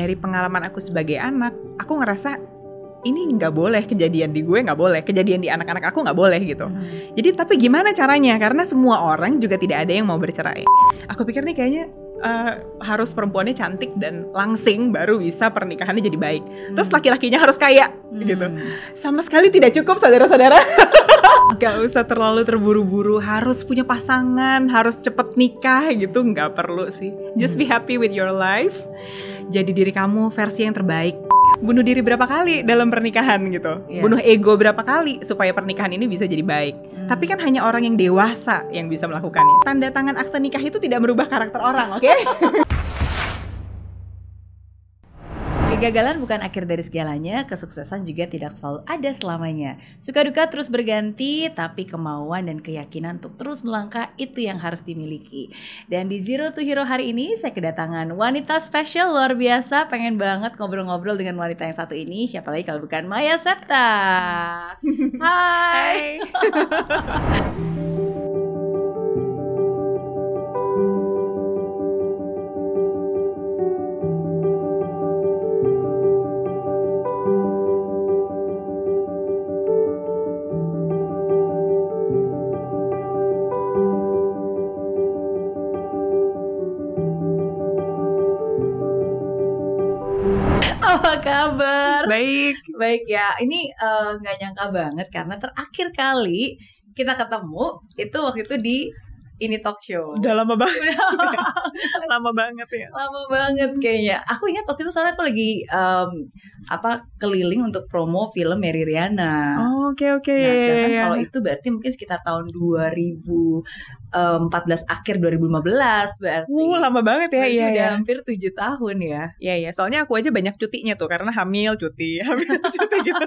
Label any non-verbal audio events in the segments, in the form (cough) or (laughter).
dari pengalaman aku sebagai anak, aku ngerasa ini nggak boleh kejadian di gue nggak boleh. Kejadian di anak-anak aku nggak boleh gitu. Hmm. jadi tapi gimana caranya? Karena semua orang juga tidak ada yang mau bercerai. Aku pikir nih kayaknya eh, harus perempuannya cantik dan langsing baru bisa pernikahannya jadi baik. Terus laki-lakinya harus kaya Hmm. gitu sama sekali tidak cukup saudara-saudara (laughs) Gak usah terlalu terburu-buru harus punya pasangan harus cepet nikah gitu nggak perlu sih. Just be happy with your life. Jadi diri kamu versi yang terbaik. Bunuh diri berapa kali dalam pernikahan gitu? Iya. bunuh ego berapa kali supaya pernikahan ini bisa jadi baik? Hmm. tapi kan hanya orang yang dewasa yang bisa melakukannya. Tanda tangan akte nikah itu tidak merubah karakter orang oke (laughs) Kegagalan bukan akhir dari segalanya, kesuksesan juga tidak selalu ada selamanya. Suka duka terus berganti, tapi kemauan dan keyakinan untuk terus melangkah itu yang harus dimiliki. Dan di Zero to Hero hari ini saya kedatangan wanita spesial luar biasa, pengen banget ngobrol-ngobrol dengan wanita yang satu ini, siapa lagi kalau bukan Maya Septa. (laughs) Hai. (laughs) Apa kabar? baik Baik ya, ini eh, nggak nyangka banget karena terakhir kali kita ketemu itu waktu itu di ini talk show. udah lama banget (laughs) lama banget ya Lama banget kayaknya. Aku ingat waktu itu soalnya aku lagi em, apa keliling untuk promo film Mary Riana. Oh, oke oke Nah, ya, ya, sedangkan ya. kalau itu berarti mungkin sekitar tahun 2014 akhir 2015 berarti. Uh, lama banget ya, iya, udah iya. hampir tujuh tahun ya. Iya, iya. Soalnya aku aja banyak cutinya tuh, karena hamil cuti, (laughs) hamil cuti gitu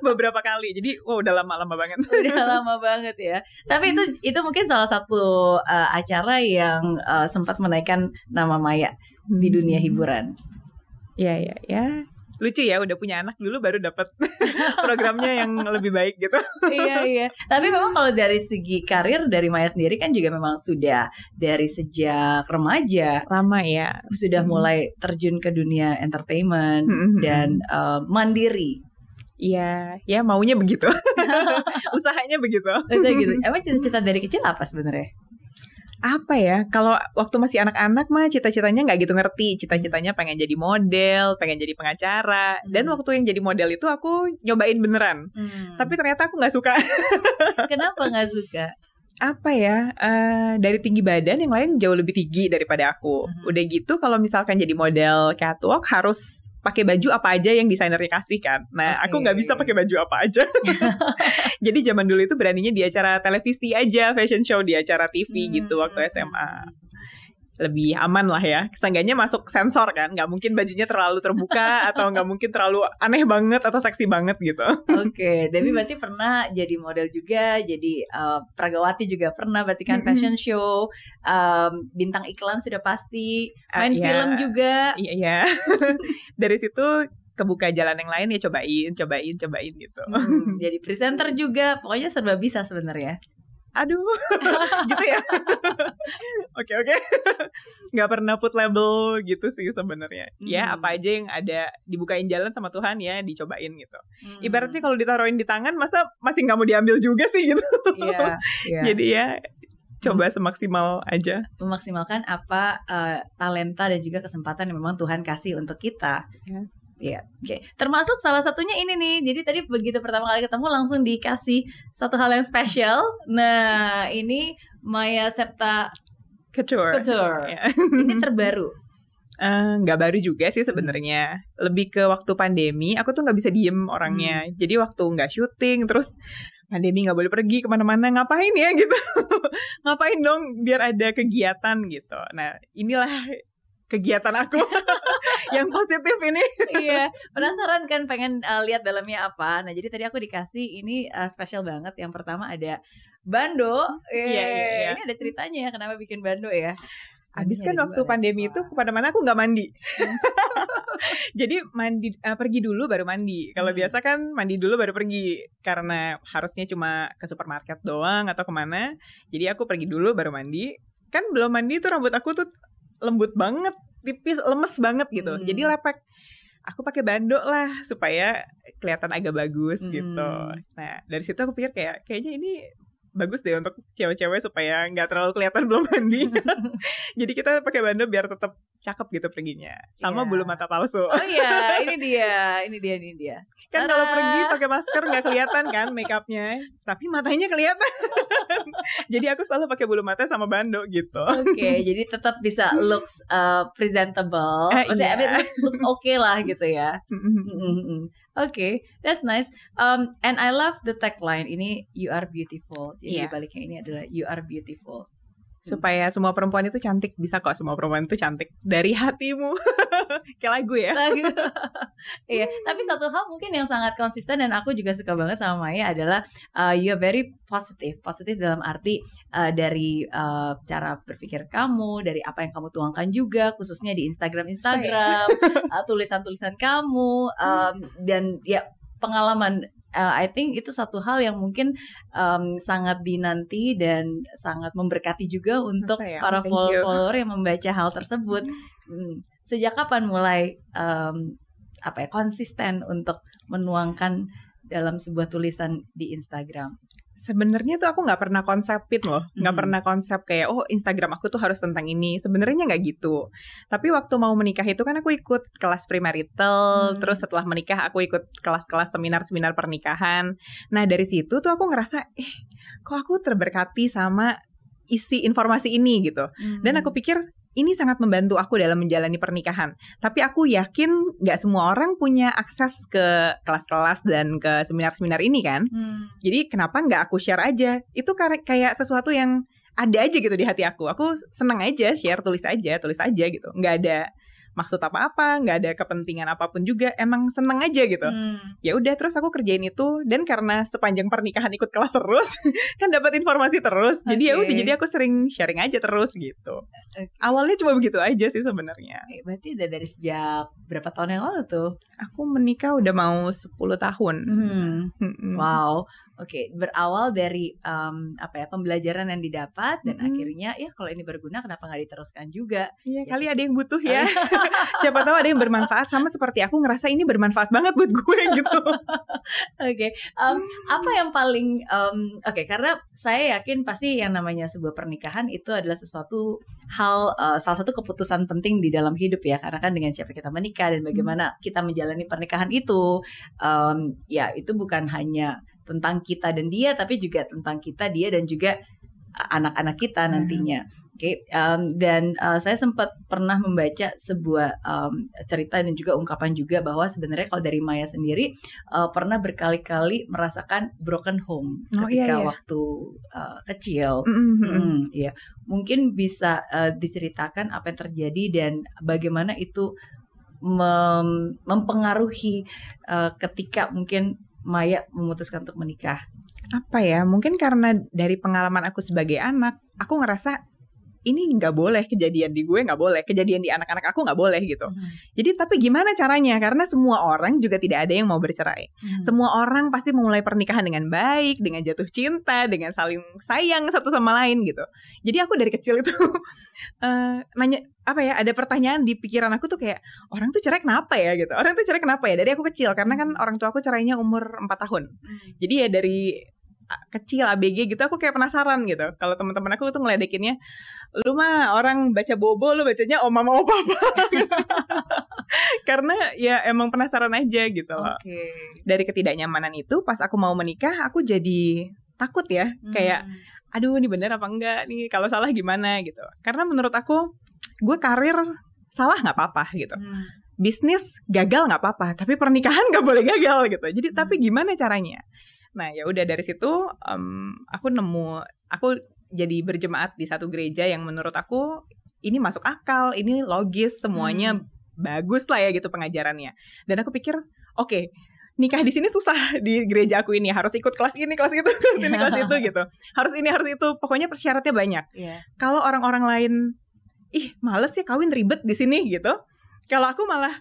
beberapa kali. Jadi, wah udah lama-lama banget. (laughs) udah lama banget ya. Tapi itu itu mungkin salah satu uh, acara yang uh, sempat menaikkan nama Maya di dunia hiburan. Iya, iya, ya. Lucu ya, udah punya anak dulu baru dapat (laughs) programnya yang lebih baik gitu. iya iya. Tapi memang kalau dari segi karir dari Maya sendiri kan juga memang sudah dari sejak remaja Lama ya. sudah Hmm. mulai terjun ke dunia entertainment Hmm, dan uh, mandiri. Iya, ya maunya begitu. (laughs) (laughs) Usahanya begitu. Maksudnya gitu. Emang cita-cita dari kecil apa sebenarnya? Apa ya? Kalau waktu masih anak-anak mah cita-citanya nggak gitu ngerti. Cita-citanya pengen jadi model, pengen jadi pengacara. Dan Hmm. waktu yang jadi model itu aku nyobain beneran. Tapi ternyata aku nggak suka. (laughs) kenapa nggak suka? apa ya eh, dari tinggi badan yang lain jauh lebih tinggi daripada aku. Mhm. Udah gitu kalau misalkan jadi model catwalk harus pakai baju apa aja yang desainernya kasih kan. Nah, Oke. aku nggak bisa pakai baju apa aja. (laughs) jadi zaman dulu itu beraninya di acara televisi aja, fashion show di acara TV gitu waktu SMA. Lebih aman lah ya. Seenggaknya masuk sensor kan, nggak mungkin bajunya terlalu terbuka (laughs) atau nggak mungkin terlalu aneh banget atau seksi banget gitu. Oke, tapi berarti pernah jadi model juga, jadi uh, pragawati juga pernah, berarti kan Mm-mm. fashion show, um, bintang iklan sudah pasti, Ah, main iya. film juga. Iya, iya. (laughs) Dari situ kebuka jalan yang lain ya cobain, cobain, cobain gitu. Hmm, jadi presenter juga, pokoknya serba bisa sebenarnya. Aduh, (laughs) gitu ya. Oke oke, nggak pernah put label gitu sih sebenarnya. Ya Hmm. apa aja yang ada dibukain jalan sama Tuhan ya dicobain gitu. Hmm, Ibaratnya kalau ditaruhin di tangan masa masih nggak mau diambil juga sih gitu. iya, iya. (laughs) Jadi ya coba semaksimal aja. memaksimalkan apa uh, talenta dan juga kesempatan yang memang Tuhan kasih untuk kita. Ya. Iya, oke. Termasuk salah satunya ini nih. Jadi tadi begitu pertama kali ketemu langsung dikasih satu hal yang spesial. Nah, ini Maya Septa Couture. Couture. Ya. Ini (laughs) terbaru. Eh, nggak baru juga sih sebenarnya lebih ke waktu pandemi aku tuh nggak bisa diem orangnya jadi waktu nggak syuting terus pandemi nggak boleh pergi ke mana-mana ngapain ya gitu (laughs) ngapain dong biar ada kegiatan gitu nah inilah kegiatan aku (laughs) yang positif ini iya, penasaran kan pengen uh, lihat dalamnya apa. Nah, jadi tadi aku dikasih ini uh, spesial banget. Yang pertama ada bando. Iya, iya, iya. Ini ada ceritanya ya kenapa bikin bando ya. Habis Ini kan waktu pandemi itu ke mana-mana aku nggak mandi. (laughs) Jadi mandi eh, pergi dulu baru mandi. Kalau Hmm. biasa kan mandi dulu baru pergi karena harusnya cuma ke supermarket doang atau ke mana. Jadi aku pergi dulu baru mandi. Kan belum mandi tuh rambut aku tuh lembut banget. tipis lemes banget gitu Hmm. jadi lepek aku pakai bando lah supaya kelihatan agak bagus gitu Hmm. nah dari situ aku pikir kayak kayaknya ini bagus deh untuk cewek-cewek supaya nggak terlalu kelihatan belum mandi (laughs) (laughs) jadi kita pakai bando biar tetap cakep gitu perginya sama Iya. bulu mata palsu Oh iya, (laughs) ini dia, ini dia, ini dia. kan kalau pergi pakai masker nggak kelihatan kan makeupnya tapi matanya kelihatan jadi aku selalu pakai bulu mata sama bando gitu Oke, jadi tetap bisa looks uh, presentable. Eh, Maksudnya, I iya. mean, looks looks okay lah gitu ya. Oke, that's nice. Um, and I love the tagline ini you are beautiful. Jadi Iya. baliknya ini adalah you are beautiful. Supaya semua perempuan itu cantik bisa kok semua perempuan itu cantik dari hatimu (laughs) kayak lagu ya Lagu. (laughs) Iya, tapi satu hal mungkin yang sangat konsisten dan aku juga suka banget sama Maya adalah uh, you are very positive. Positif dalam arti uh, dari uh, cara berpikir kamu, dari apa yang kamu tuangkan juga, khususnya di Instagram Instagram, uh, tulisan-tulisan kamu um, dan ya pengalaman. Uh, I think itu satu hal yang mungkin um, sangat dinanti dan sangat memberkati juga untuk Sayang, para thank you. follower yang membaca hal tersebut. Hmm. Sejak kapan mulai um, apa ya konsisten untuk menuangkan dalam sebuah tulisan di Instagram? Sebenarnya tuh aku nggak pernah konsepin loh. Nggak Mhm. pernah konsep kayak oh Instagram aku tuh harus tentang ini. Sebenarnya nggak gitu. Tapi waktu mau menikah itu kan aku ikut kelas premarital Hmm. terus setelah menikah aku ikut kelas-kelas seminar-seminar pernikahan. Nah dari situ tuh aku ngerasa eh kok aku terberkati sama isi informasi ini? Gitu. Dan aku pikir ini sangat membantu aku dalam menjalani pernikahan. Tapi aku yakin nggak semua orang punya akses ke kelas-kelas dan ke seminar-seminar ini kan. Hmm. Jadi kenapa nggak aku share aja? Itu kayak sesuatu yang ada aja gitu di hati aku. Aku seneng aja share, tulis aja, tulis aja gitu. Nggak ada maksud apa-apa, nggak ada kepentingan apa pun juga. Emang seneng aja gitu Hmm. ya udah terus aku kerjain itu dan karena sepanjang pernikahan ikut kelas terus (laughs) kan dapat informasi terus jadi ya udah jadi aku sering sharing aja terus gitu Oke. awalnya cuma begitu aja sih sebenarnya Berarti udah dari sejak berapa tahun yang lalu tuh? aku menikah udah mau 10 tahun Hmm. Mm-mm. Wow, oke berawal dari um, apa ya pembelajaran yang didapat dan Mm-mm. akhirnya ya kalau ini berguna kenapa nggak diteruskan juga? Iya, Ya, kali ada yang butuh ya. (laughs) Siapa tahu ada yang bermanfaat sama seperti aku ngerasa ini bermanfaat banget buat gue (laughs) gitu. Oke, um, apa yang paling um, oke karena saya yakin pasti yang namanya sebuah pernikahan itu adalah sesuatu hal uh, salah satu keputusan penting di dalam hidup ya. Karena kan dengan siapa kita menikah dan bagaimana kita menjalani pernikahan itu um, ya itu bukan hanya tentang kita dan dia tapi juga tentang kita dia dan juga anak-anak kita Hmm. nantinya. Oke, um, dan uh, saya sempat pernah membaca sebuah um, cerita dan juga ungkapan juga bahwa sebenarnya kalau dari Maya sendiri uh, pernah berkali-kali merasakan broken home Oh, ketika iya, iya. waktu uh, kecil. Mm-mm. Mm, iya, mungkin bisa uh, diceritakan apa yang terjadi dan bagaimana itu mem- mempengaruhi uh, ketika mungkin Maya memutuskan untuk menikah. apa ya mungkin karena dari pengalaman aku sebagai anak aku ngerasa ini nggak boleh kejadian di gue nggak boleh kejadian di anak-anak aku nggak boleh gitu. Jadi tapi gimana caranya? Karena semua orang juga tidak ada yang mau bercerai. Hmm. semua orang pasti memulai pernikahan dengan baik dengan jatuh cinta dengan saling sayang satu sama lain gitu. Jadi aku dari kecil itu (laughs) eh, nanya apa ya ada pertanyaan di pikiran aku tuh kayak orang tuh cerai kenapa ya? gitu. Orang tuh cerai kenapa ya? Dari aku kecil karena kan orang tua aku cerainya umur 4 tahun. Hmm. jadi ya dari kecil ABG gitu aku kayak penasaran gitu. Kalau teman-teman aku tuh ngeledekinnya lu mah orang baca bobo lu bacanya oh mama oh papa (laughs) karena ya emang penasaran aja gitu loh. Oke. dari ketidaknyamanan itu pas aku mau menikah aku jadi takut ya. Kayak Hmm. aduh ini bener apa enggak? Nih kalau salah gimana? Gitu. Karena menurut aku gue karir salah nggak apa-apa gitu. Hmm. bisnis gagal nggak apa-apa tapi pernikahan nggak boleh gagal gitu. Jadi Hmm. tapi gimana caranya nah ya udah dari situ em, aku nemu aku jadi berjemaat di satu gereja yang menurut aku ini masuk akal ini logis semuanya Hmm. bagus lah ya gitu pengajarannya dan aku pikir oke nikah di sini susah (laughs) di gereja aku ini harus ikut kelas ini kelas itu (laughs) kelas ini kelas itu (laughs) gitu harus ini harus itu pokoknya persyaratnya banyak Iya. kalau orang-orang lain ih males ya kawin ribet di sini gitu kalau aku malah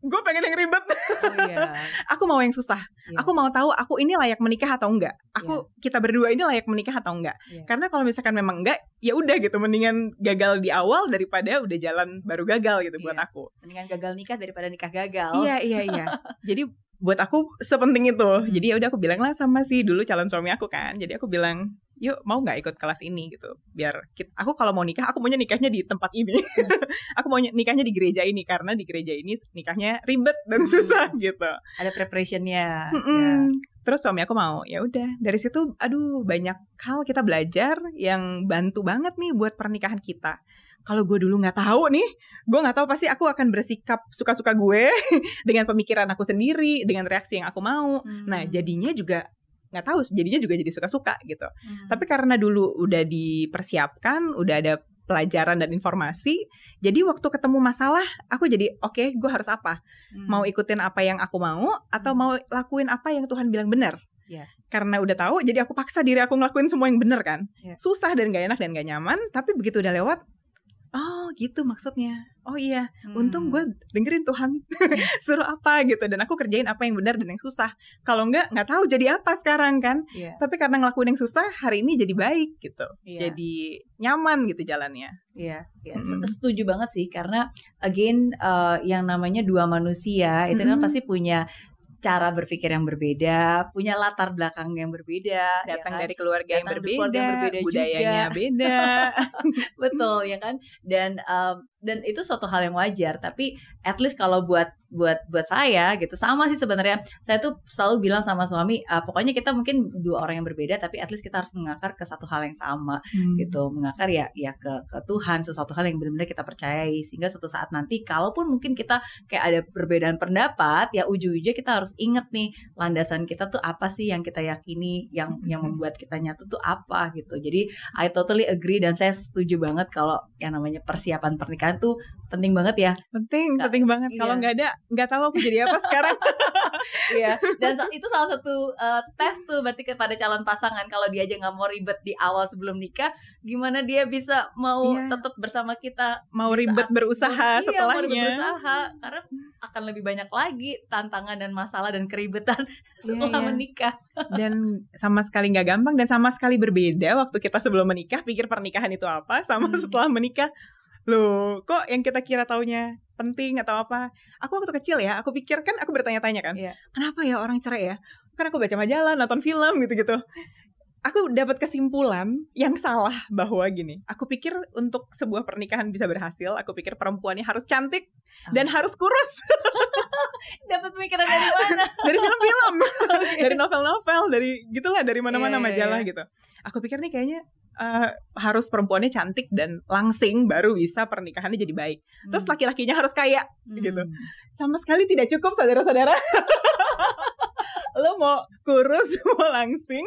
gue pengen yang ribet. Oh iya. (laughs) aku mau yang susah. Iya. Aku mau tahu aku ini layak menikah atau enggak. Aku kita berdua ini layak menikah atau enggak. Iya. Karena kalau misalkan memang enggak, ya udah gitu. Mendingan gagal di awal daripada udah jalan baru gagal gitu buat Iya. aku. Mendingan gagal nikah daripada nikah gagal. Iya iya (laughs) iya. Jadi buat aku sepenting itu. Hmm. Jadi ya udah aku bilang lah sama si dulu calon suami aku kan. Jadi aku bilang, yuk mau nggak ikut kelas ini gitu. Biar kit- aku kalau mau nikah, aku maunya nikahnya di tempat ini. (laughs) aku mau nikahnya di gereja ini karena di gereja ini nikahnya ribet dan Hmm. susah gitu. Ada preparationnya. Mm-mm. Terus suami aku mau, ya udah dari situ, aduh banyak hal kita belajar yang bantu banget nih buat pernikahan kita. Kalau gue dulu nggak tahu nih, gue nggak tahu pasti aku akan bersikap suka-suka gue (laughs) dengan pemikiran aku sendiri, dengan reaksi yang aku mau. Hmm. Nah jadinya juga nggak tahu, jadinya juga jadi suka-suka gitu. Hmm. Tapi karena dulu udah dipersiapkan, udah ada pelajaran dan informasi, jadi waktu ketemu masalah, aku jadi oke, gue harus apa? Hmm. mau ikutin apa yang aku mau atau mau lakuin apa yang Tuhan bilang benar. Iya. Karena udah tahu, jadi aku paksa diri aku ngelakuin semua yang benar kan. Iya. Susah dan gak enak dan gak nyaman, tapi begitu udah lewat, oh gitu maksudnya. Oh iya, untung Hmm. gue dengerin Tuhan (laughs) suruh apa gitu dan aku kerjain apa yang benar dan yang susah. Kalau enggak, nggak tahu jadi apa sekarang kan. Iya. Tapi karena ngelakuin yang susah, hari ini jadi baik gitu. Iya. Jadi nyaman gitu jalannya. Iya, iya. Mm-mm. Se- setuju banget sih karena again eh, yang namanya dua manusia itu kan Mm-mm. pasti punya cara berpikir yang berbeda, punya latar belakang yang berbeda, ya Datang kan? dari keluarga yang Datang dari berbeda, keluarga yang berbeda budayanya juga. beda. (laughs) betul ya kan dan em, dan itu suatu hal yang wajar tapi at least kalau buat buat buat saya gitu sama sih sebenarnya. Saya tuh selalu bilang sama suami "Ah, pokoknya kita mungkin dua orang yang berbeda tapi at least kita harus mengakar ke satu hal yang sama gitu. Mengakar ya ya ke ke Tuhan sesuatu hal yang benar-benar kita percayai sehingga suatu saat nanti kalaupun mungkin kita kayak ada perbedaan pendapat ya ujung-ujungnya kita harus inget nih landasan kita tuh apa sih yang kita yakini yang yang Mhm. membuat kita nyatu tuh apa gitu. Jadi I totally agree dan saya setuju banget kalau yang namanya persiapan pernikahan tuh penting banget ya penting Kak, penting banget kalau iya. nggak ada nggak tahu aku jadi apa sekarang (laughs) Iya, dan itu salah satu uh, tes tuh berarti kepada calon pasangan kalau dia aja nggak mau ribet di awal sebelum nikah, gimana dia bisa mau Iya. tetap bersama kita mau ribet berusaha Iya, mau ribet setelahnya berusaha karena akan lebih banyak lagi tantangan dan masalah dan keribetan (laughs) setelah iya. menikah. dan sama sekali nggak gampang dan sama sekali berbeda waktu kita sebelum menikah pikir pernikahan itu apa sama Hmm. setelah menikah loh kok yang kita kira taunya penting atau apa? Aku waktu kecil ya aku pikir kan aku bertanya-tanya kan Iya. kenapa ya orang cerai ya? Kan aku baca majalah nonton film gitu-gitu. Aku dapat kesimpulan yang salah bahwa gini aku pikir untuk sebuah pernikahan bisa berhasil aku pikir perempuannya harus cantik dan harus kurus. (laughs) Dapat pemikiran dari mana? (laughs) dari film-film. (laughs) Dari novel-novel dari gitulah dari mana-mana Iya, iya, majalah iya. gitu. Aku pikir nih kayaknya eh, harus perempuannya cantik dan langsing baru bisa pernikahannya jadi baik terus Hmm. laki-lakinya harus kaya gitu. Hmm. sama sekali tidak cukup saudara-saudara (laughs) lo mau kurus (laughs) mau langsing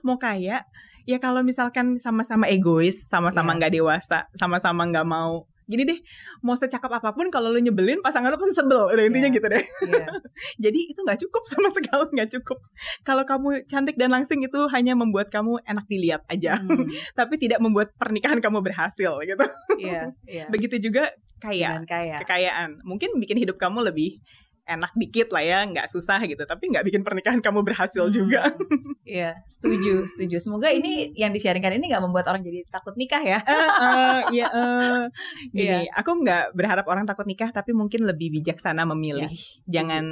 mau kaya ya kalau misalkan sama-sama egois sama-sama Iya. nggak dewasa sama-sama nggak mau gini deh mau secakap apa pun kalau lo nyebelin pasangan lo pasti sebel udah intinya Iya. gitu deh Iya. (laughs) jadi itu nggak cukup sama sekali nggak cukup. Kalau kamu cantik dan langsing itu hanya membuat kamu enak dilihat aja, Hmm. (laughs) tapi tidak membuat pernikahan kamu berhasil gitu. Iya, iya. Begitu juga kaya, Dan kaya. kekayaan. Mungkin bikin hidup kamu lebih enak dikit lah ya, nggak susah gitu. Tapi nggak bikin pernikahan kamu berhasil Hmm. juga. (laughs) Iya, setuju, setuju. Semoga ini yang disiarinkan ini nggak membuat orang jadi takut nikah ya. Eh, eh, Iya, eh. (laughs) gini. Iya. Aku nggak berharap orang takut nikah, tapi mungkin lebih bijaksana memilih. Setuju. Jangan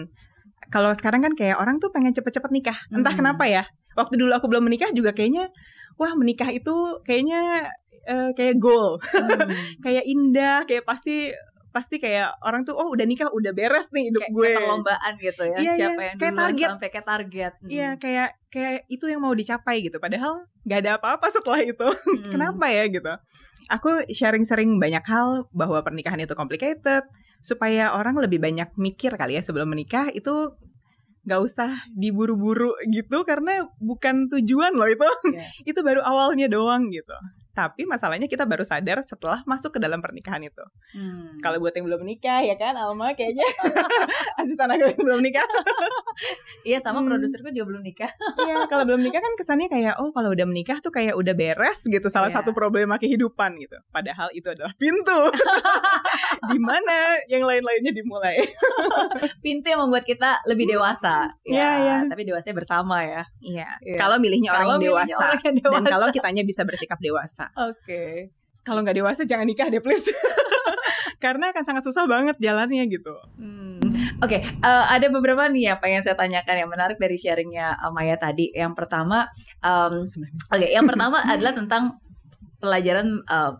kalau sekarang kan kayak orang tuh pengen cepet-cepet nikah. Entah Hmm. kenapa ya. Waktu dulu aku belum menikah juga kayaknya wah menikah itu kayaknya eh, kayak goal, Hmm. (laughs) kayak indah, kayak pasti pasti kayak orang tuh oh udah nikah udah beres nih hidup kayak, gue. kayak perlombaan gitu ya. Iya, Siapa iya. yang Kayak duluan target. sampai kayak target. Hmm. Iya, kayak kayak itu yang mau dicapai gitu. Padahal nggak ada apa-apa setelah itu. Hmm. (laughs) Kenapa ya gitu? Aku sharing sering banyak hal bahwa pernikahan itu complicated supaya orang lebih banyak mikir kali ya sebelum menikah itu nggak usah diburu-buru gitu karena bukan tujuan loh itu Iya. (laughs) itu baru awalnya doang gitu Tapi masalahnya kita baru sadar setelah masuk ke dalam pernikahan itu. Hmm. Kalau buat yang belum menikah ya kan Alma kayaknya (laughs) asisten aku yang belum nikah. (laughs) iya sama Hmm. produserku juga belum nikah. (laughs) Iya, kalau belum nikah kan kesannya kayak oh kalau udah menikah tuh kayak udah beres gitu salah Iya. satu problema kehidupan gitu. Padahal itu adalah pintu. Di mana yang lain-lainnya dimulai. Pintu yang membuat kita lebih dewasa. Iya, iya. Tapi dewasanya bersama ya. Iya. Iya. Kalau milihnya orang Kalau yang milihnya dewasa. orang yang Dan dewasa. kalau kitanya bisa bersikap dewasa. Oke. Kalau nggak dewasa jangan nikah deh please. (laughs) Karena akan sangat susah banget jalannya gitu. Hmm. Oke, eh, ada beberapa nih apa yang saya tanyakan yang menarik dari sharingnya eh, Maya tadi. Yang pertama, em, oke, yang pertama (laughs) adalah tentang pelajaran eh,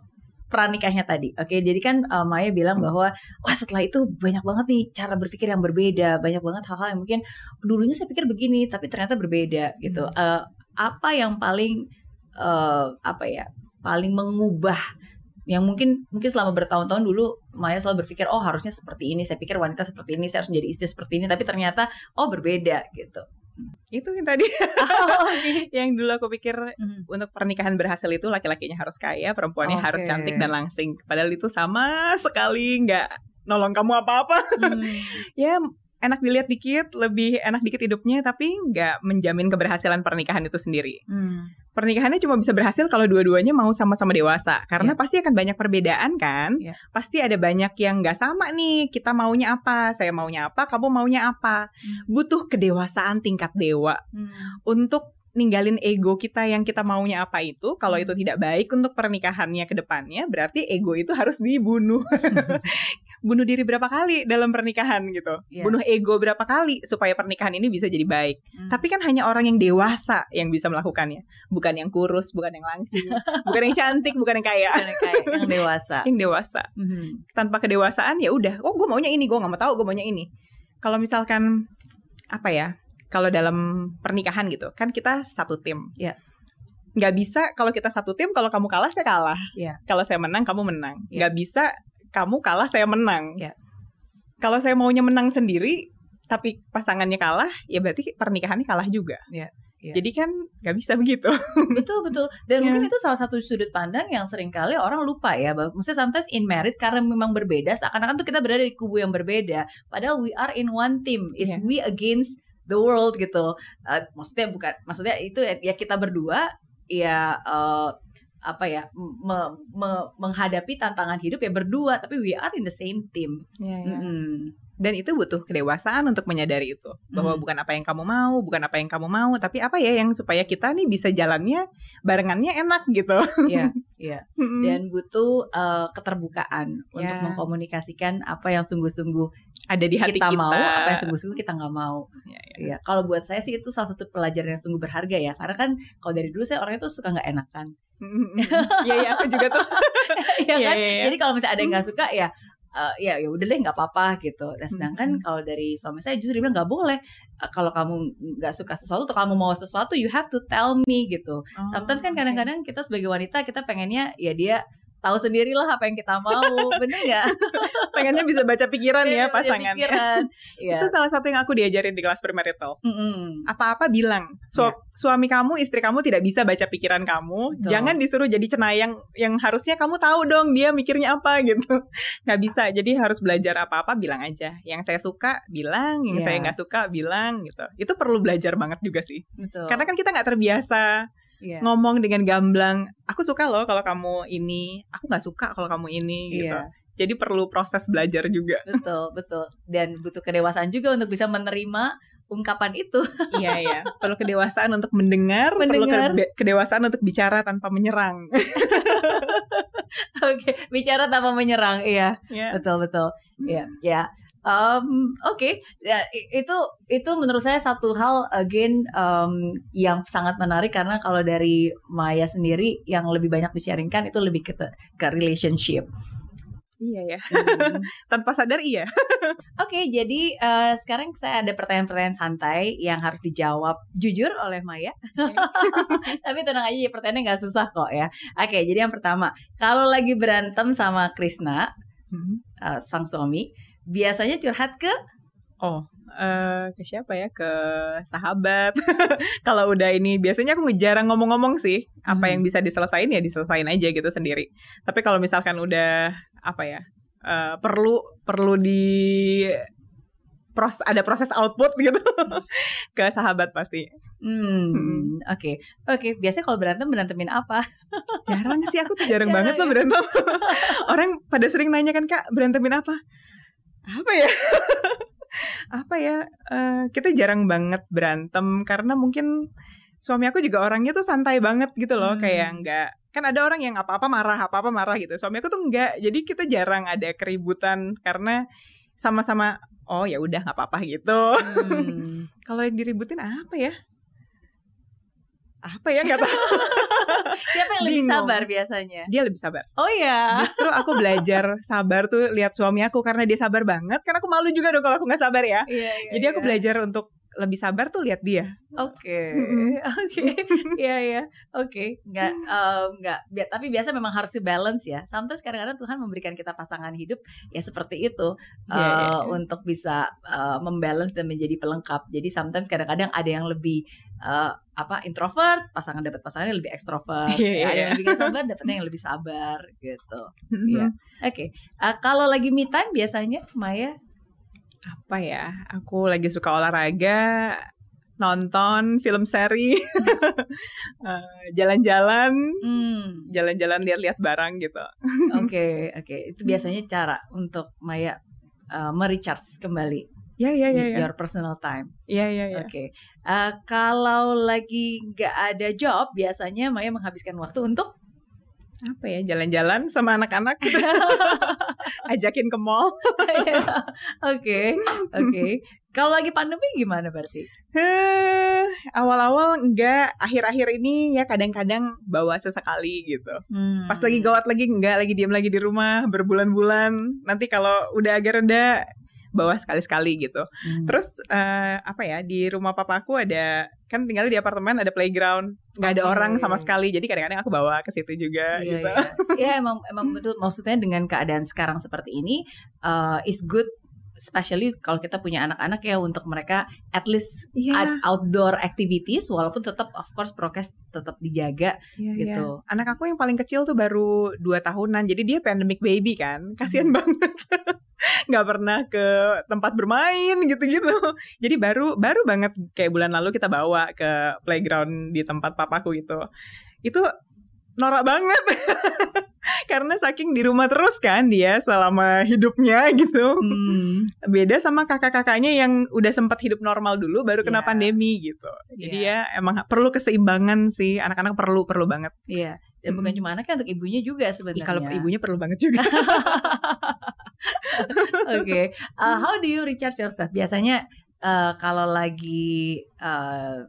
pranikahnya tadi. Oke, jadi kan eh, Maya bilang bahwa wah setelah itu banyak banget nih cara berpikir yang berbeda, banyak banget hal-hal yang mungkin dulunya saya pikir begini tapi ternyata berbeda gitu. Eh, apa yang paling eh, apa ya? Paling mengubah yang mungkin mungkin selama bertahun-tahun dulu Maya selalu berpikir oh harusnya seperti ini saya pikir wanita seperti ini saya harus menjadi istri seperti ini tapi ternyata oh berbeda gitu Itu yang tadi (laughs) yang dulu aku pikir Mhm. untuk pernikahan berhasil itu laki-lakinya harus kaya, perempuannya Oke. harus cantik dan langsing. Padahal itu sama sekali nggak nolong kamu apa-apa. Hmm. (laughs) ya enak dilihat dikit, lebih enak dikit hidupnya, tapi nggak menjamin keberhasilan pernikahan itu sendiri. Hmm. Pernikahannya cuma bisa berhasil kalau dua-duanya mau sama-sama dewasa, karena pasti akan banyak perbedaan kan. Iya. Pasti ada banyak yang nggak sama nih. Kita maunya apa, saya maunya apa, kamu maunya apa. Hmm. Butuh kedewasaan tingkat dewa Hmm. untuk ninggalin ego kita yang kita maunya apa itu kalau Hmm. itu tidak baik untuk pernikahannya ke depannya berarti ego itu harus dibunuh (laughs) bunuh diri berapa kali dalam pernikahan gitu Iya. bunuh ego berapa kali supaya pernikahan ini bisa jadi baik Hmm. tapi kan hanya orang yang dewasa yang bisa melakukannya bukan yang kurus bukan yang langsing (laughs) bukan yang cantik bukan yang kaya Bukan yang kayak yang dewasa (laughs) yang dewasa Mhm. tanpa kedewasaan ya udah oh gue maunya ini gue nggak mau tahu gue maunya ini kalau misalkan apa ya kalau dalam pernikahan gitu kan kita satu tim Iya. nggak bisa kalau kita satu tim kalau kamu kalah saya kalah Iya. kalau saya menang kamu menang Iya. nggak bisa kamu kalah saya menang Iya. kalau saya maunya menang sendiri tapi pasangannya kalah ya berarti pernikahannya kalah juga Iya. Iya. jadi kan nggak bisa begitu (laughs) betul betul dan Iya. mungkin itu salah satu sudut pandang yang sering kali orang lupa ya bahwa maksudnya sometimes in married karena memang berbeda seakan-akan tuh kita berada di kubu yang berbeda padahal we are in one team is Iya. we against the world gitu Eh, maksudnya bukan maksudnya itu ya, ya kita berdua ya eh, apa ya me- me- menghadapi tantangan hidup ya berdua tapi we are in the same team Iya, Mm-mm. dan itu butuh kedewasaan untuk menyadari itu bahwa Hmm. bukan apa yang kamu mau bukan apa yang kamu mau tapi apa ya yang supaya kita nih bisa jalannya barengannya enak gitu Iya, (laughs) iya. Mm-mm. dan butuh eh, keterbukaan untuk Ya. mengkomunikasikan apa yang sungguh-sungguh ada di hati kita, kita, mau apa yang sungguh-sungguh kita nggak mau Ya, ya. Iya, kalau buat saya sih itu salah satu pelajaran yang sungguh berharga ya karena kan kalau dari dulu saya orangnya tuh suka nggak enakan. Iya iya aku juga tuh. (laughs) Ya Iya, kan? iya, iya. jadi kalau misalnya ada yang nggak suka ya eh, ya ya udah deh nggak apa-apa gitu. Nah, sedangkan Mm-mm. kalau dari suami saya justru dia bilang nggak boleh. Eh, kalau kamu nggak suka sesuatu atau kamu mau sesuatu you have to tell me gitu. Sometimes kan Oh, kadang-kadang kita sebagai wanita kita pengennya ya dia tahu sendirilah apa yang kita mau, (laughs) bener nggak? pengennya bisa baca pikiran ya pasangannya pikiran. (laughs) Iya. itu salah satu yang aku diajarin di kelas premarital Mm-mm. apa-apa bilang Su- Iya. suami kamu istri kamu tidak bisa baca pikiran kamu Betul. jangan disuruh jadi cenayang yang harusnya kamu tahu dong dia mikirnya apa (laughs) gitu nggak bisa jadi harus belajar apa-apa bilang aja yang saya suka bilang yang Iya. saya nggak suka bilang gitu itu perlu belajar banget juga sih Betul. karena kan kita nggak terbiasa Iya. ngomong dengan gamblang aku suka loh kalau kamu ini aku nggak suka kalau kamu ini gitu Iya. jadi perlu proses belajar juga betul betul dan butuh kedewasaan juga untuk bisa menerima ungkapan itu. (laughs) iya iya perlu kedewasaan untuk mendengar, perlu Mendengar. kede- kedewasaan untuk bicara tanpa menyerang (laughs) Oke, bicara tanpa menyerang, iya. ya betul betul ya ya Em, oke ya i- itu itu menurut saya satu hal again em, yang sangat menarik karena kalau dari Maya sendiri yang lebih banyak dicaringkan itu lebih ke ke relationship iya ya Hmm. (laughs) tanpa sadar iya (laughs) Oke, jadi eh, sekarang saya ada pertanyaan-pertanyaan santai yang harus dijawab jujur oleh Maya. (laughs) Tapi tenang aja, ya, pertanyaannya nggak susah kok ya. Oke, jadi yang pertama, kalau lagi berantem sama Krisna, Hmm. eh, sang suami, biasanya curhat ke Oh, uh, ke siapa ya? Ke sahabat. (laughs) Kalau udah ini biasanya aku jarang ngomong-ngomong sih. Apa hmm. yang bisa diselesain ya diselesain aja gitu sendiri. Tapi kalau misalkan udah apa ya? Uh, perlu perlu di pros ada proses output gitu (laughs) ke sahabat pasti. Hmm, hmm. oke. Okay. Oke, okay. biasanya kalau berantem berantemin apa? jarang sih aku tuh jarang, (laughs) jarang banget ya. loh berantem. Orang pada sering nanya kan, "Kak, berantemin apa?" Apa ya? (laughs) apa ya uh, kita jarang banget berantem karena mungkin suami aku juga orangnya tuh santai banget gitu loh hmm. kayak enggak kan ada orang yang apa-apa marah apa-apa marah gitu suami aku tuh enggak jadi kita jarang ada keributan karena sama-sama oh ya udah nggak apa-apa gitu hmm. (laughs) kalau yang diributin apa ya apa ya nggak tahu. (laughs) Siapa yang lebih sabar biasanya? Dia lebih sabar. Oh ya justru aku belajar (laughs) sabar tuh lihat suami aku karena dia sabar banget karena aku malu juga dong kalau aku nggak sabar ya. Yeah, yeah, jadi aku yeah. belajar untuk lebih sabar tuh lihat dia. Oke, (laughs) oke, iya iya, oke, nggak uh, nggak, tapi biasa memang harus di balance ya. Sometimes kadang-kadang Tuhan memberikan kita pasangan hidup ya seperti itu uh, yeah, yeah, yeah. untuk bisa uh, membalance dan menjadi pelengkap. Jadi sometimes kadang-kadang ada yang lebih uh, apa introvert, pasangan dapat pasangannya lebih ekstrovert, yeah, ya, ada yang lebih sabar, dapatnya yang lebih sabar gitu. Iya, oke. Okay. Uh, kalau lagi me time biasanya Maya apa ya aku lagi suka olahraga nonton film seri (laughs) eh, jalan-jalan hmm. jalan-jalan lihat-lihat barang gitu (laughs) oke okay, oke okay. itu biasanya cara untuk Maya uh, merecharge kembali ya ya ya, ya. your personal time ya ya ya oke okay. uh, kalau lagi nggak ada job biasanya Maya menghabiskan waktu untuk apa ya jalan-jalan sama anak-anak gitu. (laughs) ajakin ke mall. Oke (laughs) oke. Kalau lagi pandemi gimana berarti? Awal-awal enggak. Akhir-akhir ini ya kadang-kadang bawa sesekali gitu. Hmm. pas lagi gawat lagi enggak. Lagi diam lagi di rumah berbulan-bulan. Nanti kalau udah agak reda bawa sekali-sekali gitu. Hmm. Terus uh, apa ya di rumah papaku ada kan tinggal di apartemen ada playground nggak ada okay. orang sama sekali jadi kadang-kadang aku bawa ke situ juga iya, gitu. Iya ya, emang emang betul maksudnya dengan keadaan sekarang seperti ini uh, is good especially kalau kita punya anak-anak ya untuk mereka at least yeah. outdoor activities walaupun tetap of course prokes tetap dijaga yeah, gitu. Yeah. Anak aku yang paling kecil tuh baru dua tahunan jadi dia pandemic baby kan kasihan hmm. (laughs) banget nggak pernah ke tempat bermain gitu-gitu jadi baru baru banget kayak bulan lalu kita bawa ke playground di tempat papaku gitu itu norak banget (laughs) karena saking di rumah terus kan dia selama hidupnya (laughs) gitu hmm. beda sama kakak-kakaknya yang udah sempat hidup normal dulu baru kena yeah. pandemi gitu jadi yeah. ya emang perlu keseimbangan sih anak-anak perlu perlu banget iya yeah. dan bukan cuma anaknya untuk ibunya juga sebenarnya kalau ibunya perlu banget juga (laughs) oke okay. uh, how do you recharge yourself biasanya uh, kalau lagi uh,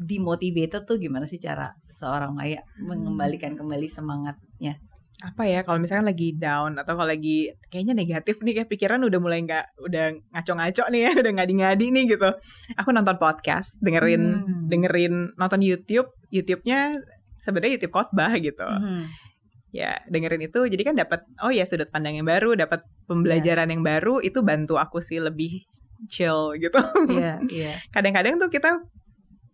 dimotivated tuh gimana sih cara seorang Maya hmm. mengembalikan kembali semangatnya? Apa ya kalau misalkan lagi down atau kalau lagi kayaknya negatif nih kayak pikiran udah mulai nggak udah ngaco-ngaco nih ya (laughs) udah ngadi-ngadi nih gitu. Aku nonton podcast, dengerin hmm. dengerin nonton YouTube, YouTube-nya sebenarnya YouTube khotbah gitu. Hmm. Ya, dengerin itu jadi kan dapat oh ya sudut pandang yang baru, dapat pembelajaran yeah. yang baru itu bantu aku sih lebih chill gitu. Iya, yeah, (laughs) iya. Yeah. Kadang-kadang tuh kita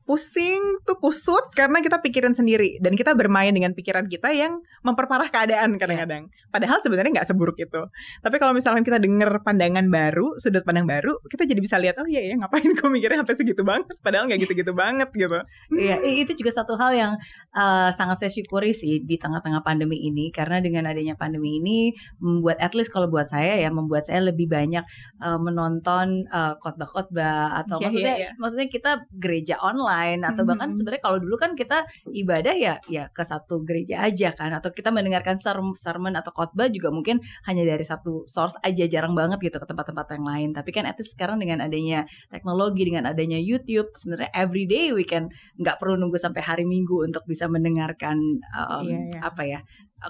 pusing tuh kusut karena kita pikirin sendiri dan kita bermain dengan pikiran kita yang memperparah keadaan iya. kadang-kadang. Padahal sebenarnya nggak seburuk itu. Tapi kalau misalkan kita dengar pandangan baru, sudut pandang baru, kita jadi bisa lihat oh iya ya ngapain gue mikirnya sampai segitu banget padahal nggak gitu-gitu (laughs) banget gitu. Iya, yeah, itu juga satu hal yang uh, sangat saya syukuri sih di tengah-tengah pandemi ini karena dengan adanya pandemi ini membuat at least kalau buat saya ya membuat saya lebih banyak uh, menonton uh, khotbah-khotbah atau yeah, maksudnya yeah, yeah. maksudnya kita gereja online online atau bahkan hmm. sebenarnya kalau dulu kan kita ibadah ya ya ke satu gereja aja kan atau kita mendengarkan sermon atau khotbah juga mungkin hanya dari satu source aja jarang banget gitu ke tempat-tempat yang lain tapi kan at sekarang dengan adanya teknologi dengan adanya YouTube sebenarnya everyday we can nggak perlu nunggu sampai hari Minggu untuk bisa mendengarkan um, iya, iya. apa ya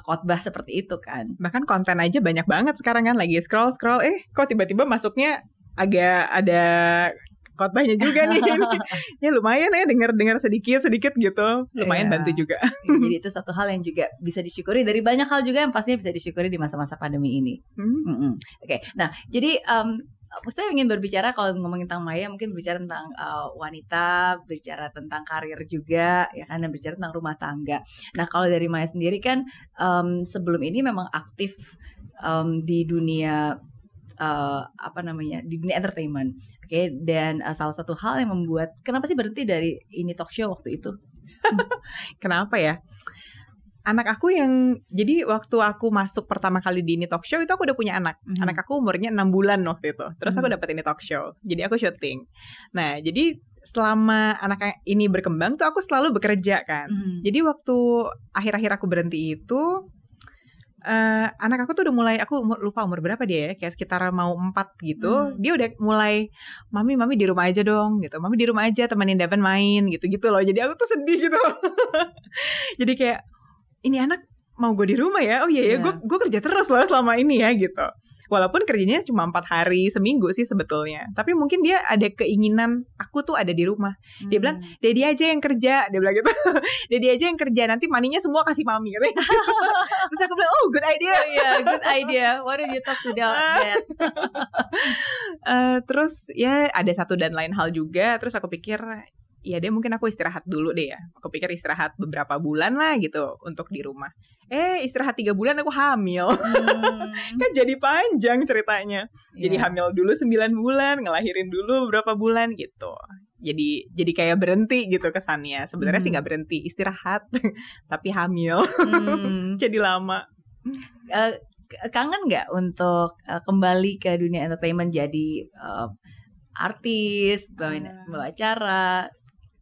khotbah seperti itu kan. Bahkan konten aja banyak banget sekarang kan lagi scroll scroll eh kok tiba-tiba masuknya agak ada khotbahnya juga nih. (laughs) ya lumayan ya dengar dengar sedikit sedikit gitu. Lumayan yeah. bantu juga. Jadi itu satu hal yang juga bisa disyukuri dari banyak hal juga yang pastinya bisa disyukuri di masa-masa pandemi ini. Hmm. Mm -hmm. Oke. Okay. Nah, jadi um, saya ingin berbicara kalau ngomongin tentang Maya mungkin berbicara tentang uh, wanita, berbicara tentang karir juga ya kan dan berbicara tentang rumah tangga. Nah, kalau dari Maya sendiri kan um, sebelum ini memang aktif um, di dunia uh, apa namanya di dunia entertainment, oke? Okay? Dan uh, salah satu hal yang membuat kenapa sih berhenti dari ini talk show waktu itu? (laughs) kenapa ya? anak aku yang jadi waktu aku masuk pertama kali di ini talk show itu aku udah punya anak. Mm -hmm. Anak aku umurnya enam bulan waktu itu. Terus mm -hmm. aku dapet ini talk show. Jadi aku syuting. Nah, jadi selama anak ini berkembang tuh aku selalu bekerja kan. Mm -hmm. Jadi waktu akhir-akhir aku berhenti itu uh, anak aku tuh udah mulai aku umur, lupa umur berapa dia ya kayak sekitar mau empat gitu. Hmm. dia udah mulai mami mami di rumah aja dong gitu. Mami di rumah aja temenin Devin main gitu gitu loh. Jadi aku tuh sedih gitu. (laughs) Jadi kayak ini anak mau gue di rumah ya? Oh iya ya gue yeah. gue kerja terus loh selama ini ya gitu walaupun kerjanya cuma empat hari seminggu sih sebetulnya. Tapi mungkin dia ada keinginan aku tuh ada di rumah. Hmm. dia bilang hmm. Dedi aja yang kerja. Dia bilang gitu. (laughs) Dedi aja yang kerja nanti maninya semua kasih mami. Katanya (laughs) terus aku bilang oh good idea. Oh, yeah, good idea. What did you talk to that? Uh, (laughs) terus ya ada satu dan lain hal juga. Terus aku pikir ya deh mungkin aku istirahat dulu deh ya. Aku pikir istirahat beberapa bulan lah gitu untuk di rumah. Eh istirahat tiga bulan aku hamil. Hmm. (laughs) kan jadi panjang ceritanya. Yeah. Jadi hamil dulu sembilan bulan, ngelahirin dulu beberapa bulan gitu. Jadi jadi kayak berhenti gitu kesannya. Sebenarnya hmm. sih nggak berhenti, istirahat (laughs) tapi hamil. Hmm. (laughs) jadi lama. Uh, kangen nggak untuk uh, kembali ke dunia entertainment jadi uh, artis, bawa, bawa acara,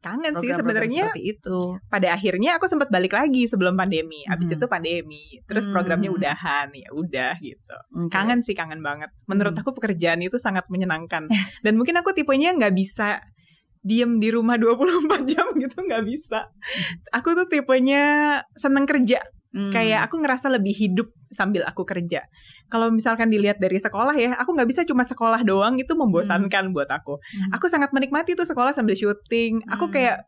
kangen sih sebenarnya. itu. Pada akhirnya aku sempat balik lagi sebelum pandemi. Abis hmm. itu pandemi. Terus programnya hmm. udahan. Ya udah gitu. Okay. kangen sih kangen banget. Menurut hmm. aku pekerjaan itu sangat menyenangkan. (laughs) Dan mungkin aku tipenya nggak bisa diem di rumah 24 (laughs) jam gitu nggak bisa. Aku tuh tipenya seneng kerja. Hmm. Kayak aku ngerasa lebih hidup sambil aku kerja. Kalau misalkan dilihat dari sekolah ya, aku nggak bisa cuma sekolah doang itu membosankan hmm. buat aku. Hmm. Aku sangat menikmati tuh sekolah sambil syuting. Hmm. Aku kayak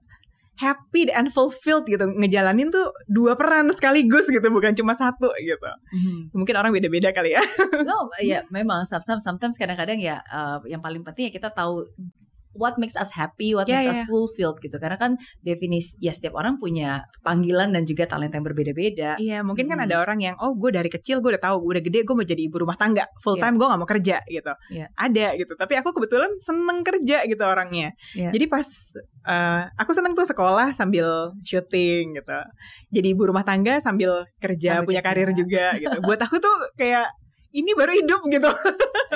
happy and fulfilled gitu ngejalanin tuh dua peran sekaligus gitu bukan cuma satu gitu hmm. mungkin orang beda-beda kali ya no ya memang sometimes sometimes kadang-kadang ya uh, yang paling penting ya kita tahu what makes us happy, what yeah, makes yeah. us fulfilled gitu. Karena kan definisi ya setiap orang punya panggilan dan juga talenta yang berbeda-beda. Iya, mungkin kan hmm. ada orang yang oh gue dari kecil gue udah tahu gue udah gede gue mau jadi ibu rumah tangga full time yeah. gue gak mau kerja gitu. Yeah. Ada gitu. Tapi aku kebetulan seneng kerja gitu orangnya. Yeah. Jadi pas uh, aku seneng tuh sekolah sambil syuting gitu. Jadi ibu rumah tangga sambil kerja sambil punya kerja. karir juga gitu. Buat aku tuh kayak ini baru hidup gitu.